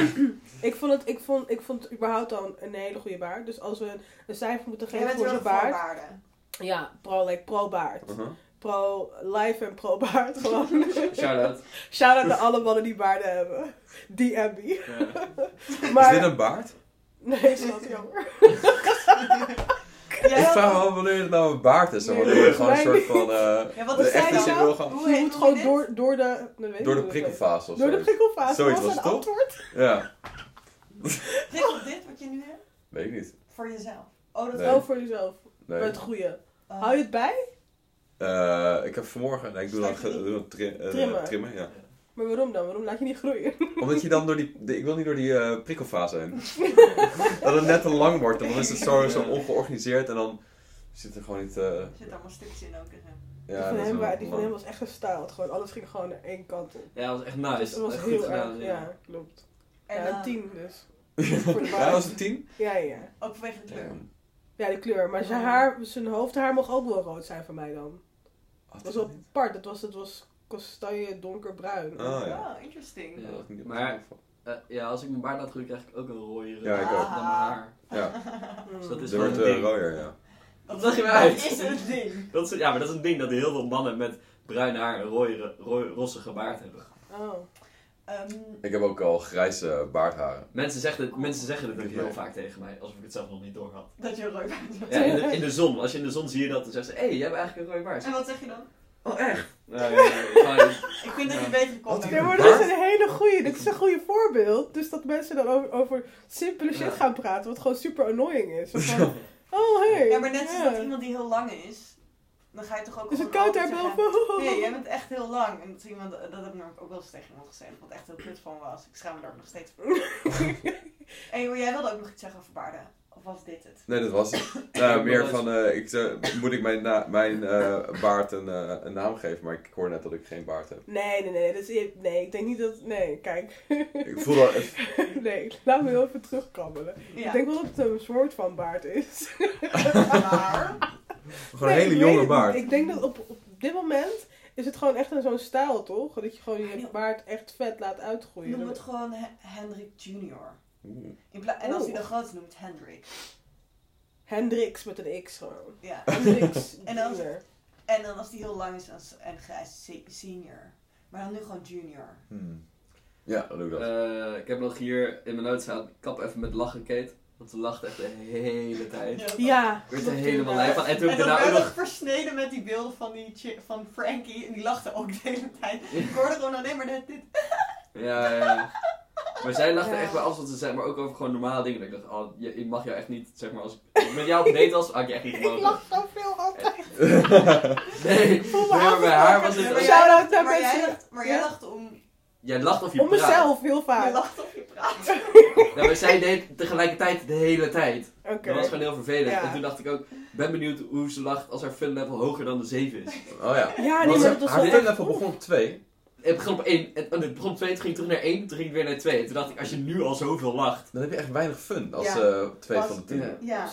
ik vond het, ik vond, ik vond überhaupt dan een hele goede baard. Dus als we een cijfer moeten geven voor zijn baard. waarden. Ja, pro, like, pro baard. Uh-huh. Pro life en pro baard gewoon. Shout-out. Shout-out naar alle mannen die baarden hebben. Die Abby. Is Maar, dit een baard? Nee, is dat jammer. Ik vraag me af wanneer het nou een baard is. en Nee, wanneer je gewoon een soort van... eh, Ja, wat de is zij wil gaan... Hoe Je moet gewoon dit? door, door de... Door de prikkelfase of Door de zo. prikkelfase. Zoiets was het, toch? antwoord. Ja, Dit of dit wat je nu hebt? weet ik niet. Voor jezelf. Oh, dat Nee. Wel voor jezelf. Nee. Met het goede. Oh. Hou je het bij? Eh, ik heb vanmorgen... Nee, ik doe dan, doe eh, Trimmen. trimmen. Ja. Maar waarom dan? Waarom laat je niet groeien? Omdat je dan door die... de- ik wil niet door die eh, prikkelfase heen. dat het net te lang wordt. En dan is het zo, zo ongeorganiseerd. En dan zit er gewoon niet... eh, Er zitten allemaal stukjes in ook. hè. die, ja, van dat is hem, wel- die van hem was echt gestyled. Gewoon, alles ging gewoon naar één kant op. Ja, dat was echt Dus nice. het was Echt heel goed gedaan. erg, ja. ja, klopt. En ja, een tien dus. Ja, dat was een tien? Ja, ja. ook vanwege de kleur. Ja, die kleur. Maar zijn, haar, zijn hoofdhaar mocht ook wel rood zijn voor mij dan. Dat was wel apart. Het was, het was kastanje donkerbruin. Ah, ja. Oh, interesting. Ja. Dat niet Maar-. Eh, ja, als ik mijn baard laat groeien, krijg ik ook een rode Ja, ik ook. dan mijn haar. Ja. Dus dat is wel wordt een eh, ding. rooier, ja. Dat je Dat uit. is een ding. Dat is, ja, maar dat is een ding dat heel veel mannen met bruin haar een rode, rossige baard hebben. Oh. Ehm, Ik heb ook al grijze baardharen. Mensen zeggen, dit, mensen zeggen dit ook heel vaak tegen mij, alsof ik het zelf nog niet door had. dat je een rood baard hebt. Ja, in de, in de zon. Als je in de zon zie je dat, dan zeggen ze, hé, hey, jij hebt eigenlijk een rode baard. En wat zeg je dan? Oh, echt? Nee, nee, nee, fijn. Ik vind dat je beter komt. Ja, maar dat is een hele goeie. Dit is een goede voorbeeld. Dus dat mensen dan over, over simpele shit Ja. gaan praten. Wat gewoon super annoying is. Van, oh, hey. Ja, maar net zoals ja. dat iemand die heel lang is, dan ga je toch ook Dus het gewoon koud daar. Nee, jij bent echt heel lang. En dat, iemand, dat heb ik namelijk ook wel eens tegen iemand gezegd, wat echt heel kut van was. Ik schaam me daar ook nog steeds voor. en joh, jij wilde ook nog iets zeggen over baarden. Of was dit het? Nee, dat was het. Nou, meer van, eh, ik, eh, moet ik mijn, na- mijn eh, baard een, eh, een naam geven, maar ik hoor net dat ik geen baard heb. Nee, nee, nee. Dat is, nee, ik denk niet dat... Nee, kijk. Ik voel dat... nee, laat me heel even terugkabbelen. Ja. Ik denk wel dat het een soort van baard is. Maar, Gewoon Nee, een hele jonge baard. Ik denk dat op, op dit moment is het gewoon echt een zo'n stijl, toch? Dat je gewoon je baard echt vet laat uitgroeien. noem het gewoon He- Hendrik Junior. En als hij dan groot noemt Hendrik. Hendrix met een X gewoon. Ja. Hendrix En dan-. En dan als die heel lang is als, en grijs, se- senior. Maar dan nu gewoon junior. Hmm. Ja, dan doe ik dat. Eh, ik heb nog hier in mijn notes staan, kap even met lachen, Kate. Want ze lacht echt de hele tijd. Ja. Ik werd er helemaal lijf van. En toen En ik dan werd ook nog... versneden met die beelden van, die van Frankie. En die lachte ook de hele tijd. Ik hoorde gewoon alleen maar dit. dit. Ja, ja. Maar zij lachte Ja. echt bij alles wat ze zei, maar ook over gewoon normale dingen. Dat ik dacht, oh, je, ik mag jou echt niet, zeg maar, als ik met jou op date was, had ik je echt niet Ik gemogen. lach zoveel altijd. Nee, Voel me nee, maar bij haar was het... jij Shout-out lacht- naar maar jij mensen. lacht- Maar jij Ja? lacht om... Jij lacht of je Om praat. mezelf, heel Je vaak. lacht of je praat. Nou, maar zij deed tegelijkertijd de hele tijd. Oké. Dat was gewoon heel vervelend. Ja. En toen dacht ik ook, ben benieuwd hoe ze lacht als haar fun level hoger dan de 7 is. Oh ja. Ja, nee, maar dat was haar fun level begon op 2. Het begon op 1, het, het begon op 2, toen ging het terug naar 1, toen ging het weer naar 2. En toen dacht ik, als je nu al zoveel lacht. Dan heb je echt weinig fun als Ja. eh 2 Was- van de 10. Ja.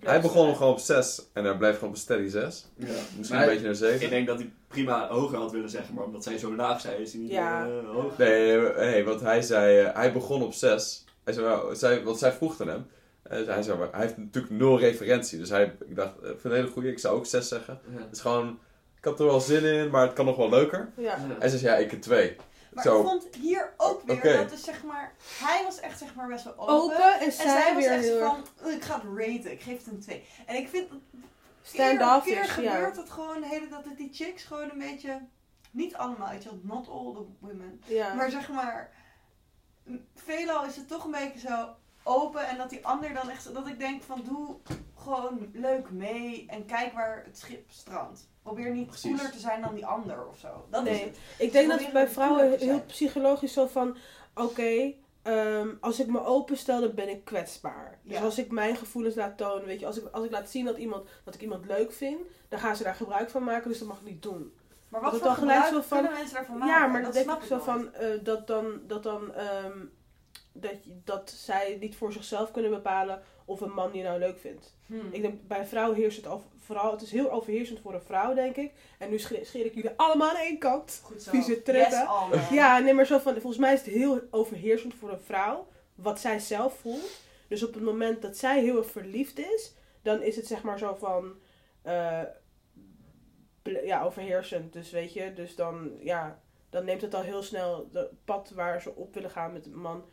Hij begon gewoon op 6 en hij blijft gewoon op een steady 6. Ja. Misschien Maar een beetje naar 7. Ik denk dat hij prima hoger had willen zeggen, maar omdat zij zo laag zei, is hij niet Ja. eh, hoog. Nee, nee, want hij zei, eh, hij begon op 6. Hij zei, wel- zij, want zij vroeg aan hem. Eh, hij, zei, maar, hij heeft natuurlijk nul referentie. Dus hij, ik dacht, eh, ik vind het een hele goeie. Ik zou ook 6 zeggen. Ja. Het is gewoon, ik had er wel zin in, maar het kan nog wel leuker. Ja. Hij zei, ja, ik een 2. Maar Zo. ik vond hier ook weer Oké. dat dus zeg maar... Hij was echt zeg maar best wel open. Open en En zij zij was weer echt heel erg van, "Oh, ik ga het raten, ik geef het een 2. En ik vind dat stand-off keer is, gebeurt ja. het gewoon, de hele, dat het die chicks gewoon een beetje, niet allemaal, weet je wel, not all the women. ja. Maar zeg maar, m- veelal is het toch een beetje zo open en dat die ander dan echt, dat ik denk van doe gewoon leuk mee en kijk waar het schip strandt. Probeer niet Precies. cooler te zijn dan die ander of zo. Dat is Nee. het. Ik denk dat bij vrouwen heel psychologisch zo van... Oké, ehm, als ik me openstel, dan ben ik kwetsbaar. Dus Ja. als ik mijn gevoelens laat tonen, weet je... Als ik, als ik laat zien dat, iemand, dat ik iemand leuk vind... Dan gaan ze daar gebruik van maken, dus dat mag ik niet doen. Maar Dat wat het voor dan gelijk gebruik zo van- kunnen mensen daarvan maken? Ja, maar dat, denk snap ik zo nooit. van... eh, dat dan... Dat dan ehm, dat, dat zij niet voor zichzelf kunnen bepalen of een man je nou leuk vindt. Hmm. Ik denk, bij een vrouw heerst het over, vooral... Het is heel overheersend voor een vrouw, denk ik. En nu scheer, scheer ik jullie allemaal aan één kant. Goed zo. Yes. Ja, nee, maar zo van, volgens mij is het heel overheersend voor een vrouw, wat zij zelf voelt. Dus op het moment dat zij heel erg verliefd is, dan is het zeg maar zo van, eh, ja, overheersend. Dus weet je, dus dan, ja, dan neemt het al heel snel het pad waar ze op willen gaan met een man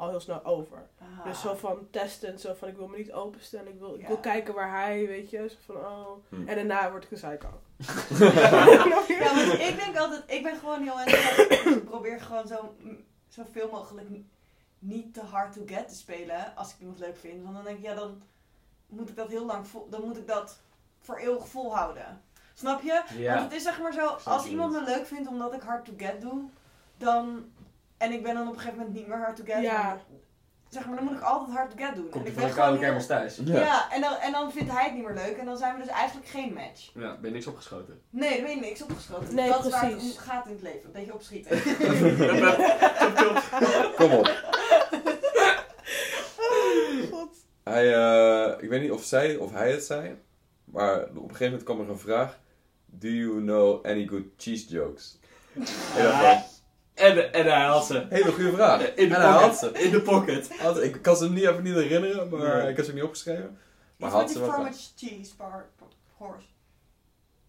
al heel snel over. Ah. Dus zo van testen, zo van ik wil me niet openstellen, ik wil, ik wil kijken waar hij, weet je, zo van oh. Hm. En daarna word ik een psycho. Ja, want ik denk altijd, ik ben gewoon heel enthousiast. ik probeer gewoon zo, mm, zoveel mogelijk niet te hard to get te spelen als ik iemand leuk vind. Want dan denk ik, ja, dan moet ik dat heel lang vol, dan moet ik dat voor eeuwig volhouden. Snap je? Ja. Want het is zeg maar zo, als iemand me leuk vindt omdat ik hard to get doe, dan. En ik ben dan op een gegeven moment niet meer hard to get. Ja. maar- zeg maar, dan moet ik altijd hard to get doen. Komt en hij ik van ben de koude kermis thuis? Ja, en, dan, en dan vindt hij het niet meer leuk en dan zijn we dus eigenlijk geen match. Ja, ben je niks opgeschoten. Nee, daar ben je niks opgeschoten. Nee, dat is waar het om gaat in het leven. Een beetje opschieten. Kom op. God. Hij, eh, ik weet niet of zij of hij het zei, maar op een gegeven moment kwam er een vraag. Do you know any good cheese jokes? En dat was En, en hij had ze. een hele goede vraag. In de en hij had pocket. ze. In de pocket. Had- ik kan ze hem niet even niet herinneren, maar Nee. ik heb ze ook niet opgeschreven. Maar Iets had met ze wel. fromage cheese bar, horse.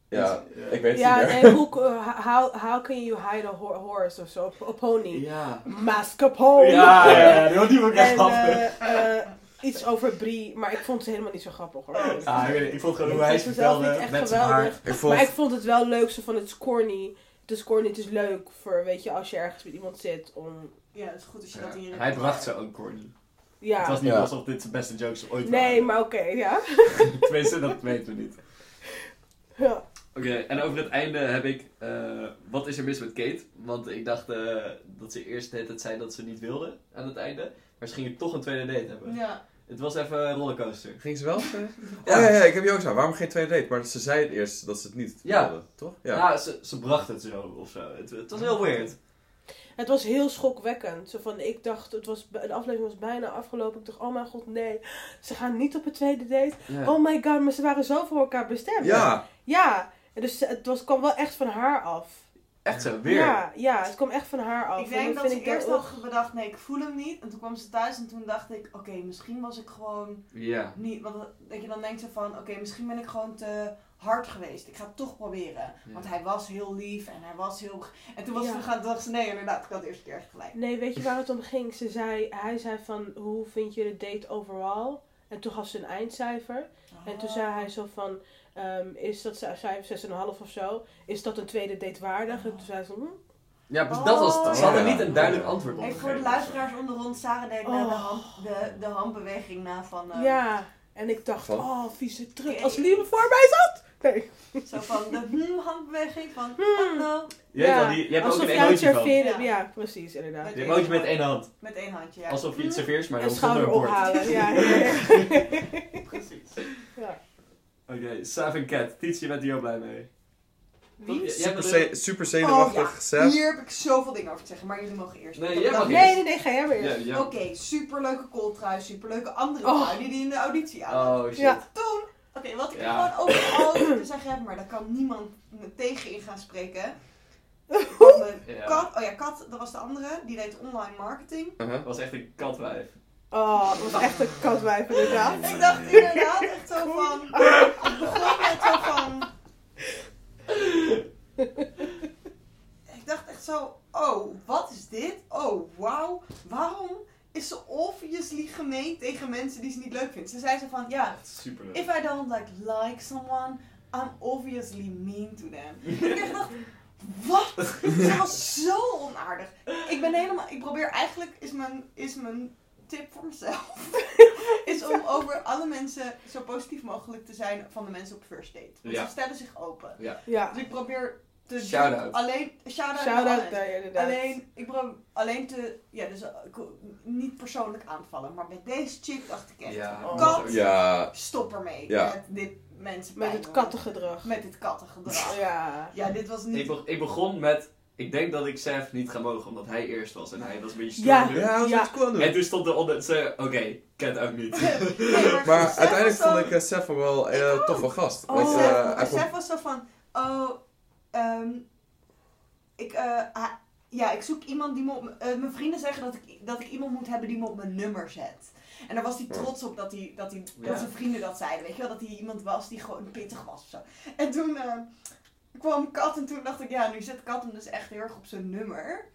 Ja, ik weet het Ja, niet meer. nee, hoe, uh, how, how can you hide a ho- horse of zo? A pony. Ja. Mascarpone. Ja, ja, ja, die vond ik echt En grappig. eh, eh, iets over Brie, maar ik vond ze helemaal niet zo grappig hoor. Ah, ik weet ik vond gewoon Ik hoe hij vond het ze zelf vertelde met haar. Ik vond, Maar ik vond het wel leuk, zo van het is corny. Het is corny, het is leuk voor, weet je, als je ergens met iemand zit om... Ja, het is goed als je dat in je Hij bracht ze ook corny. Ja. Het was niet Ja. alsof dit zijn beste jokes ooit Nee, waren. maar oké, ja. Tenminste, dat weten we niet. ja. Oké, en over het einde heb ik... eh, wat is er mis met Kate? Want ik dacht eh, dat ze eerst tijd zei dat ze niet wilde aan het einde. Maar ze gingen toch een tweede date hebben. Ja. Het was even een rollercoaster. Ging ze wel? ja. Oh ja, ja, ik heb je ook zo. Waarom geen tweede date? Maar ze zei het eerst dat ze het niet Ja. wilde, toch? Ja, Ja. ze, ze bracht het zo of zo. Het, het was heel weird. Het was heel schokwekkend. Zo van, ik dacht, het was, de aflevering was bijna afgelopen. Ik dacht, oh mijn god, nee. Ze gaan niet op een tweede date. Ja. Oh my god, maar ze waren zo voor elkaar bestemd. Ja. Ja. En Dus het was, kwam wel echt van haar af. Echt zo, weer. Ja, ja, het kwam echt van haar af. Ik En denk dat vind ze ik eerst had bedacht, nee, ik voel hem niet. En toen kwam ze thuis en toen dacht ik, oké, misschien was ik gewoon Ja. niet... Want dat je dan denkt ze van, oké, misschien ben ik gewoon te hard geweest. Ik ga het toch proberen. Ja. Want hij was heel lief en hij was heel... En toen was Ja. ze gaan, dacht ze, nee, inderdaad, ik had de eerste keer echt gelijk. Nee, weet je waar het om ging? Ze zei, hij zei van, hoe vind je de date overall? En toen gaf ze een eindcijfer. En toen zei hij zo van, ehm, is dat, ze zei 6,5 of zo, is dat een tweede date waardig? En toen zei ze, hm, Ja, dus dat was het. Ze hadden niet een duidelijk antwoord op voor de luisteraars onder ons, Sarah deed net de, Oh. hand, de, de handbeweging na van... eh, Ja, en ik dacht, Van? oh, vieze trut. Oké. Als Lieve voor mij zat. Nee. Zo van de hmm handbeweging van... Hmm. hallo. Je, weet wel, die, je hebt ook een je het van. Ja. Ja. precies, inderdaad. Met emoji met één hand. Met één handje, ja. Alsof je iets serveert, maar dan zonder een bord. Ja, ja, ja. Oké, en Cat. Tiets, je bent hier ook blij mee. Wie? Super, super zenuwachtig, Oh. Hier heb ik zoveel dingen over te zeggen, maar jullie mogen eerst. Nee, jij mag. Nee, nee, nee, ga jij maar eerst. ja. Oké, superleuke kooltrui, superleuke andere Oh. trui die die in de auditie aan. Oh shit. Ja. Toen, oké, wat ik Ja. gewoon overal over te zeggen heb, maar daar kan niemand me tegen in gaan spreken. Ja. Kat, oh ja, Kat, dat was de andere, die deed online marketing. Uh-huh. Dat was echt een katwijf. Oh, dat was echt een katwijf inderdaad. Ik dacht inderdaad zo van, ik begon met zo van, ik dacht echt zo, oh, wat is dit? Oh, wauw, waarom is ze obviously gemeen tegen mensen die ze niet leuk vindt? Ze zei zo van, ja. If I don't like like someone, I'm obviously mean to them. ik dacht, wat? Ze was zo onaardig. Ik ben helemaal, ik probeer eigenlijk, is mijn, is mijn tip voor mezelf, is om over alle mensen zo positief mogelijk te zijn van de mensen op first date. Want Ja. ze stellen zich open. Ja. Ja, Dus ik probeer te alleen, shout-out, shout-out naar alles. daar inderdaad. Alleen, ik probeer alleen te, ja, dus eh, ik- niet persoonlijk aanvallen, maar bij deze chick dacht ik echt, Ja. Oh. kat, Ja, stop ermee Ja. met dit mensen Met het kattengedrag. Met dit kattengedrag. Ja. Ja, dit was niet... Ik, be- ik begon met, ik denk dat ik Seth niet ga mogen omdat hij eerst was en hij was een beetje Ja. stoer. ja, dat Ja. doen. En toen stond er onder, ze, oké, Cat ook niet. Nee, Maar Seth uiteindelijk was zo- vond ik eh, Seth ook wel een Ik ook. toffe gast. Oh. Want, Seth, eh, maar hij vond- Seth was zo van, oh, ehm, ik, eh, ja, ik zoek iemand die me op, m- eh, mijn vrienden zeggen dat ik, dat ik iemand moet hebben die me op mijn nummer zet. En daar was hij trots op dat, hij, dat, hij, Ja. dat zijn vrienden dat zeiden. Weet je wel, dat hij iemand was die gewoon pittig was of zo. En toen eh, kwam Kat en toen dacht ik, ja, nu zet Kat hem dus echt heel erg op zijn nummer.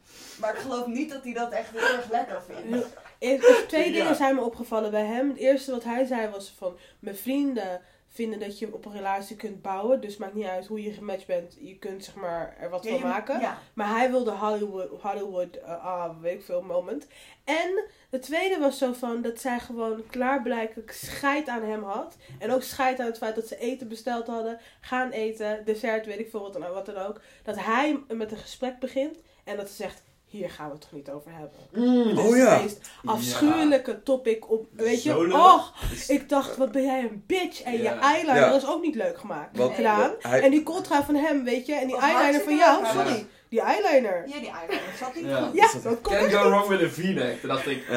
Maar ik geloof niet dat hij dat echt heel erg lekker vindt. Er- er- Twee Ja. dingen zijn me opgevallen bij hem. Het eerste wat hij zei was van... Mijn vrienden vinden dat je op een relatie kunt bouwen. Dus maakt niet uit hoe je gematcht bent. Je kunt zeg maar er wat Ja, van maken. Ja. Maar hij wilde Hollywood, Hollywood eh, ah, weet ik veel, moment. En de tweede was zo van dat zij gewoon klaarblijkelijk scheid aan hem had. En ook scheid aan het feit dat ze eten besteld hadden. Gaan eten, dessert, weet ik veel wat dan, wat dan ook. Dat hij met een gesprek begint en dat ze zegt... Hier gaan we het toch niet over hebben. Is Oh ja. het meest afschuwelijke topic op. Weet je, och, ik dacht, wat ben jij een bitch. En je eyeliner Ja. was ook niet leuk gemaakt. Gedaan. hij- En die coltra van hem, weet je. En die eyeliner van jou, sorry. Ja. Die eyeliner. Ja, die eyeliner zat niet Ja. goed. Ja, dat kon Can't go wrong with a v-neck. Toen dacht ik,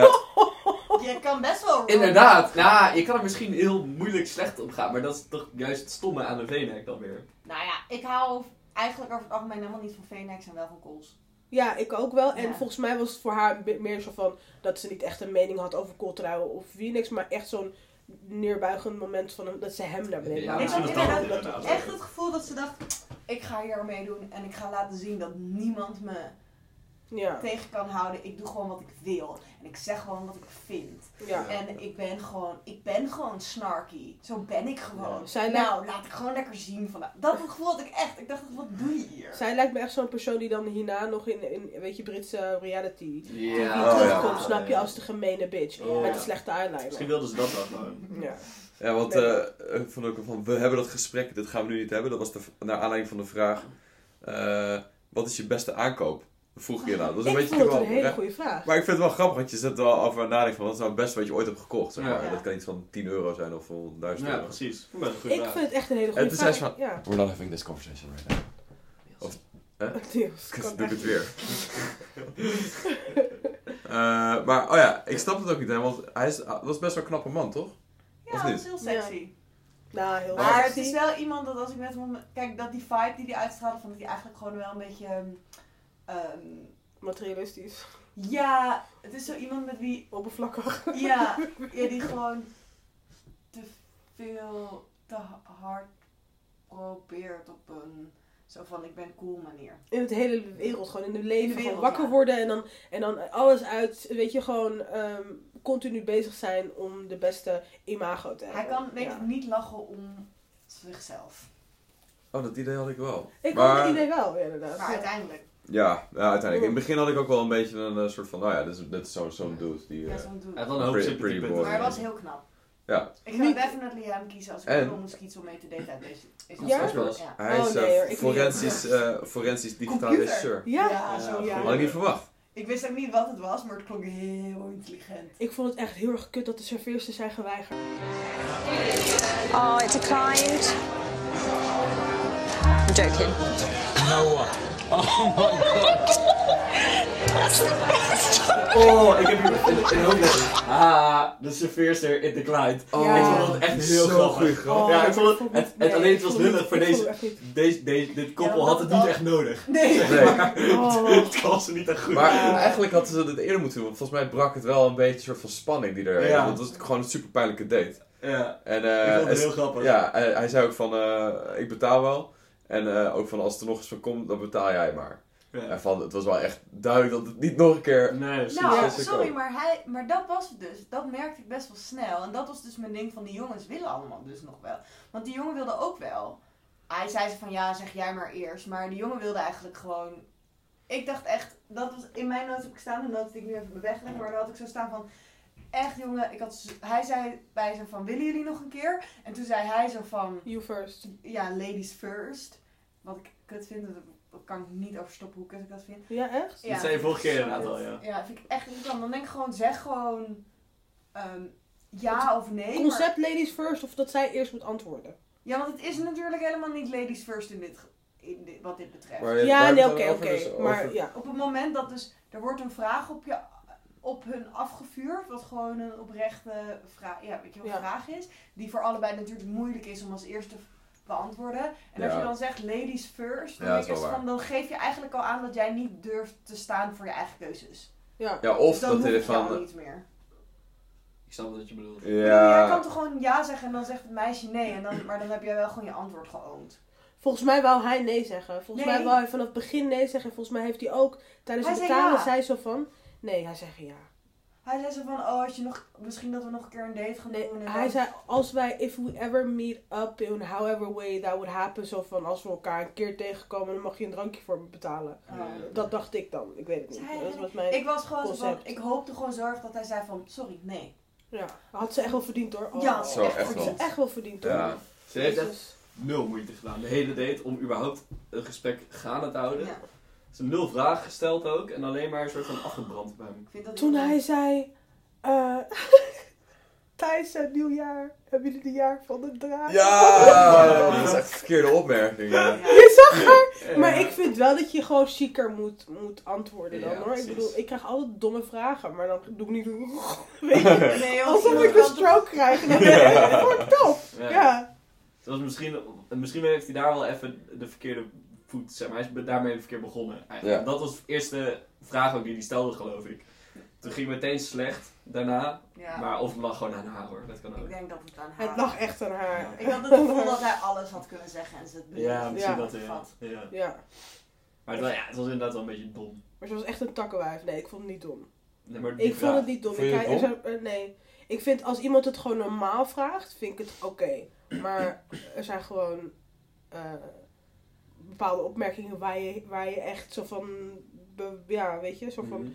Je kan best wel... inderdaad, nou, je kan er misschien heel moeilijk slecht op gaan, maar dat is toch juist het stomme aan een v-neck dan weer. Nou ja, ik hou eigenlijk over het algemeen helemaal niet van V-necks en wel van kools. Ja, ik ook wel. En Ja. volgens mij was het voor haar meer zo van dat ze niet echt een mening had over kooltruien of Phoenix, maar echt zo'n neerbuigend moment van hem- dat ze hem naar beneden Ja, ik had inderdaad. echt het gevoel dat ze dacht, ik ga hier meedoen en ik ga laten zien dat niemand me Ja, tegen kan houden. Ik doe gewoon wat ik wil. En ik zeg gewoon wat ik vind. ja. En ik ben gewoon, ik ben gewoon snarky. Zo ben ik gewoon. Ja. Zij nou, laat ik gewoon lekker zien vandaag. Dat gevoel had ik echt. Ik dacht, wat doe je hier? Zij lijkt me echt zo'n persoon die dan hierna nog in, in weet je, Britse reality Ja. die Oh, terugkomt, ja. snap je, als de gemene bitch. Oh, met de slechte eyeliner. Misschien wilden ze dat wel gewoon. Ja. Ja, want Nee. eh, ik vond ook van, we hebben dat gesprek, dit gaan we nu niet hebben. Dat was de, naar aanleiding van de vraag, eh, wat is je beste aankoop? Vroeg je nou. Dat was een Ik beetje vond het een hele hè? goede vraag. Maar ik vind het wel grappig, want je zit er wel over nadenken van, wat is nou het beste wat je ooit hebt gekocht? Zeg maar. Ja. Dat kan iets van 10 euro zijn of van 1000 Ja, euro. precies. Een goede Ik vraag. vind het echt een hele goede vraag. van, Ja. we're not having this conversation right now. Dus Kan doe ik het weer. Eh, maar, oh ja, ik snap het ook niet, hè, want hij is, dat was best wel een knappe man, toch? Ja, Of dat niet? is heel sexy. Nou, heel Maar het is wel iemand dat als ik met hem... Kijk, dat die vibe die hij uitstraalde, vond ik die eigenlijk gewoon wel een beetje... ehm, ehm, Materialistisch. ja, het is zo iemand met wie... Oppervlakkig. Ja, ja die gewoon te veel, te ha- hard probeert op een... Zo van, ik ben cool manier. In het hele wereld, gewoon in het leven. In de wereld, gewoon wakker ja. worden en dan, en dan alles uit, weet je, gewoon ehm, continu bezig zijn om de beste imago te hebben. Hij kan, weet Ja. ik, niet lachen om zichzelf. Oh, dat idee had ik wel. Ik maar, had het idee wel, inderdaad. Maar uiteindelijk... Ja, ja, uiteindelijk. In het begin had ik ook wel een beetje een eh, soort van, nou ja, dit is, dit is zo- zo'n dude. Die, Ja, eh, zo'n dude. En dan hoop pretty, je pretty pretty boy. Maar hij was heel knap. Ja. Ik zou definitely hem kiezen als ik En- een moest kiezen om mee te daten uit deze. Is dat Ja? Hij Oh, is nee, eh, hoor, forensisch, forensisch digitaal Computer. regisseur. Ja? Ja, zo Ja. Had ik niet verwacht. Ik wist ook niet wat het was, maar het klonk heel intelligent. Ik vond het echt heel erg kut dat de serveersters zijn geweigerd. Oh, it declined. I'm joking. No? Oh my god. Oh, ik heb hier ook net. Ah, de serveerster in declined. Ja. Ik vond het echt heel grappig. ja, ik vond het, vond het, het- het alleen het was het lullig voor deze, het deze, deze, dit koppel Ja, had het dat- niet echt nodig. Nee. Nee. Oh. Het was niet echt goed. Maar eigenlijk hadden ze het eerder moeten doen, want volgens mij brak het wel een beetje een soort van spanning die er Ja. Want het was gewoon een super pijnlijke date. ja, En, ik eh, vond het en- heel grappig. Ja, hij, hij zei ook van, eh, ik betaal wel. En eh, ook van, als het er nog eens van komt, dan betaal jij maar. Ja. En van, het was wel echt duidelijk dat het niet nog een keer... Nee. Nou, sorry, maar, hij, maar dat was het dus. Dat merkte ik best wel snel. En dat was dus mijn ding van die jongens willen allemaal dus nog wel. Want die jongen wilde ook wel. Hij zei ze van ja, zeg jij maar eerst. Maar die jongen wilde eigenlijk gewoon... Ik dacht echt, dat was in mijn notes heb ik staan, de notes die ik nu even wegleg. Maar daar had ik zo staan van... Echt jongen, ik had, hij zei bij zo van, willen jullie nog een keer? En toen zei hij zo van, You first. ja, ladies first. Wat ik kut vind, dat dat kan ik niet overstoppen hoe kut ik dat vind. Ja, echt? Ja, Dat zei je vorige keer inderdaad al, ja. Ja, vind ik echt irritant. Dan denk ik gewoon, zeg gewoon ehm, ja of nee. maar- Concept ladies first of dat zij eerst moet antwoorden. ja, want het is natuurlijk helemaal niet ladies first in dit, in dit wat dit betreft. Maar Ja, nee, oké, oké. Dus Maar over- ja. Op het moment dat dus, er wordt een vraag op, je, op hun afgevuurd, wat gewoon een oprechte vraag, ja, weet je, wel, Ja. vraag is, die voor allebei natuurlijk moeilijk is om als eerste te beantwoorden. En als je dan zegt ladies first, dan, Ja, denk van, dan geef je eigenlijk al aan dat jij niet durft te staan voor je eigen keuzes. Ja. Ja, of dus dan dat van... niet meer. Ik snap wat je bedoelt. Ja. Jij kan toch gewoon ja zeggen en dan zegt het meisje nee. En dan, maar dan heb jij wel gewoon je antwoord geoond. Volgens mij wou hij nee zeggen. Volgens Nee. mij wou hij vanaf het begin nee zeggen. En volgens mij heeft hij ook tijdens Hij het zei betalen ja. zei zo van... Nee, hij zei ja. Hij zei zo van, oh, als je nog, misschien dat we nog een keer een date gaan Nee, doen. En hij dan- zei, als wij, if we ever meet up in however way that would happen, zo van als we elkaar een keer tegenkomen, dan mag je een drankje voor me betalen. Oh. Dat dacht ik dan, ik weet het niet. Zei Dat was mijn Ik was gewoon zo van, concept. ik hoopte gewoon zo erg dat hij zei van, sorry, nee. Ja, had ze echt wel verdiend hoor. Oh, Ja, had ze Zo, echt ze echt wel verdiend hoor. Ja. Ze heeft nul moeite gedaan. De hele date om überhaupt een gesprek gaande te houden. Ja, Ze nul vragen gesteld ook. En alleen maar een soort van afgebrand bij hem. ik vind dat Toen hij zei, eh Thijs, het nieuwjaar, hebben jullie de jaar van de draak? Ja, dat is echt een verkeerde opmerking. Ja. Ja. Je zag haar! Maar ik vind wel dat je gewoon chiquer moet, moet antwoorden dan Ja, hoor. Ik bedoel, ik krijg altijd domme vragen, maar dan doe ik niet weet je, Nee, alsof ik een stroke krijg. En dan ben ik up. Ja. Ja. Zoals misschien, misschien heeft hij daar wel even de verkeerde voet, zeg maar. Hij is daarmee verkeerd begonnen. Eigenlijk. Ja. Dat was de eerste vraag ook die hij stelde, geloof ik. Toen ging het meteen slecht daarna. Ja, Maar of het lag gewoon aan haar hoor, dat kan ook. ik denk dat het aan haar Het lag echt aan haar. Ik had het gevoel dat hij alles had kunnen zeggen en ze het Ja, beleefd misschien Ja. dat ja. Ja. Ja. Maar het, was- ja, het was inderdaad wel een beetje dom. Maar ze was echt een takkenwijf. Nee, ik vond het niet dom. Nee, maar Ik vond het niet dom. Ik, dom? zijn- eh, nee. Ik vind als iemand het gewoon normaal vraagt, vind ik het oké. Maar er zijn gewoon eh, bepaalde opmerkingen waar je, waar je echt zo van, be- ja, weet je, zo van Mhm.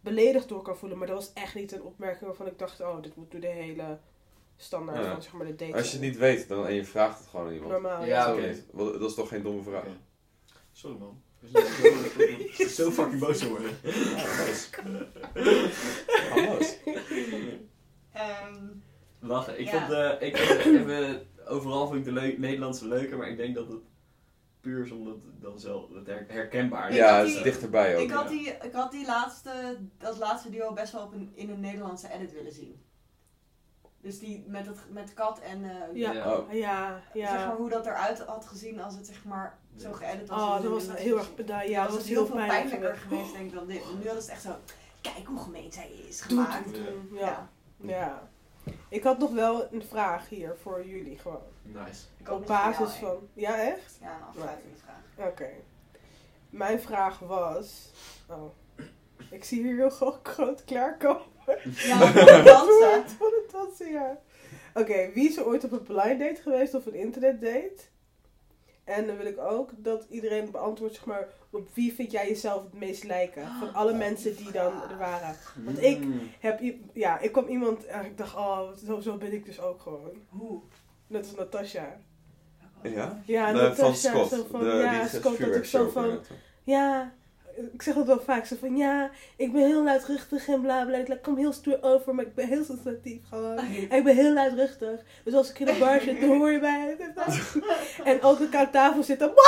beledigd door kan voelen. Maar dat was echt niet een opmerking waarvan ik dacht, oh, dit moet door de hele standaard Ja. van zeg maar de date. Als je het niet weet dan, en je vraagt het gewoon aan iemand. normaal. Ja, oké. Dat is toch geen domme vraag? Sorry man. Ik ben zo fucking boos geworden. Alles. Ehm, Lachen. Ik Ja. vond, eh, ik vond even, overal vind ik de Nederlandse leuker, maar ik denk dat het puur is omdat het dan zelf herkenbaar is. Ja, het is die- dichterbij ook. ik, had die, ik had die laatste, dat laatste duo best wel op een, in een Nederlandse edit willen zien. Dus die met, het, met Kat en eh, Ja. Ja. Oh. ja. zeg maar hoe dat eruit had gezien als het zeg maar zo geëdit was. Oh, dat was heel erg bedaard. Ja, Ja, dat was was heel heel veel pijnlijk pijnlijker geweest. geweest denk ik dan dit. En nu had het echt zo, kijk hoe gemeen zij is Doe, gemaakt. doe, doe. Ja. Ja. ja. Ik had nog wel een vraag hier voor jullie gewoon. Nice. Ik ook Op basis van. Ja, echt? Ja, een afsluitende vraag. Oké. Mijn vraag was. Oh. Ik zie hier heel gro- groot klaarkomen. Ja, voor het dansen. Voor het dansen, ja. Oké, wie is er ooit op een blind date geweest of een internet date? En dan wil ik ook dat iedereen beantwoordt, zeg maar, op wie vind jij jezelf het meest lijken? Van alle mensen die dan er waren. Want ik Mm. heb, ja, ik kwam iemand en ik dacht, oh, zo, zo ben ik dus ook gewoon. Hoe? Net als Natasha. Ja? Ja, De- Natasha. van Scott. Zo van, de, ja, Scott, dat ik zo van, ja, ik zeg dat wel vaak. Zo van, ja, ik ben heel luidruchtig en bla bla. Ik kom heel stoer over, maar ik ben heel sensitief gewoon. En ik ben heel luidruchtig. Dus als ik in de bar zit, dan hoor je mij. En ook als ik aan tafel zit, dan...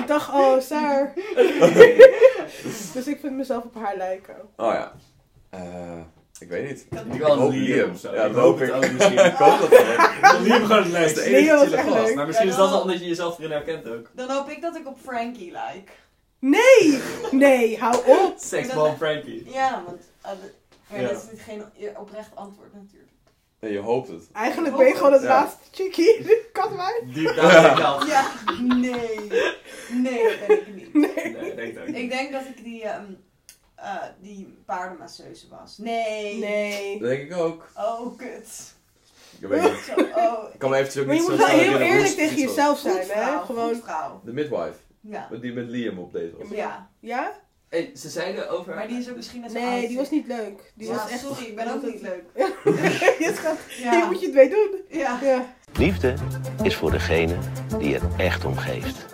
Ik dacht, oh, Saar. dus ik vind mezelf op haar lijken. Oh ja. Eh, ik weet niet. Ik Ik wel hoop Liam Liam. Ja, Ik dat hoop ik. ook misschien. Ik hoop dat wel. Liam gewoon het is enige Leo is echt leuk. Maar misschien is dat dan- wel omdat je jezelf erin herkent ook. Dan hoop ik dat ik op Frankie like. Nee! Nee, hou op. Seksbal Frankie. Ja, want uh, Ja. dat is niet geen oprecht antwoord natuurlijk. Nee, je hoopt het. Eigenlijk ben je gewoon het Ja. laatste chickie. Katwijn. Diep down in dat. Ja, nee. Nee, dat denk ik niet. Nee. Nee, denk ik ook niet. Ik denk dat ik die, ehm eh, die paardenmasseuse was. Nee. Nee. Dat denk ik ook. Oh, kut. Ik weet niet. Zo, oh. Ik kan me eventjes ook Maar je niet moet zo wel heel eerlijk het tegen jezelf Goed zijn, hè? Gewoon. vrouw. De midwife. Ja. Die met Liam op was. Ja. Ja? Hey, ze zeiden over... Maar die is ook misschien net zo Nee, die was niet leuk. Die Ja, was echt. sorry, ik ben ook niet leuk. je schat, Ja. hier moet je het mee doen. Ja. Ja. Liefde is voor degene die er echt om geeft.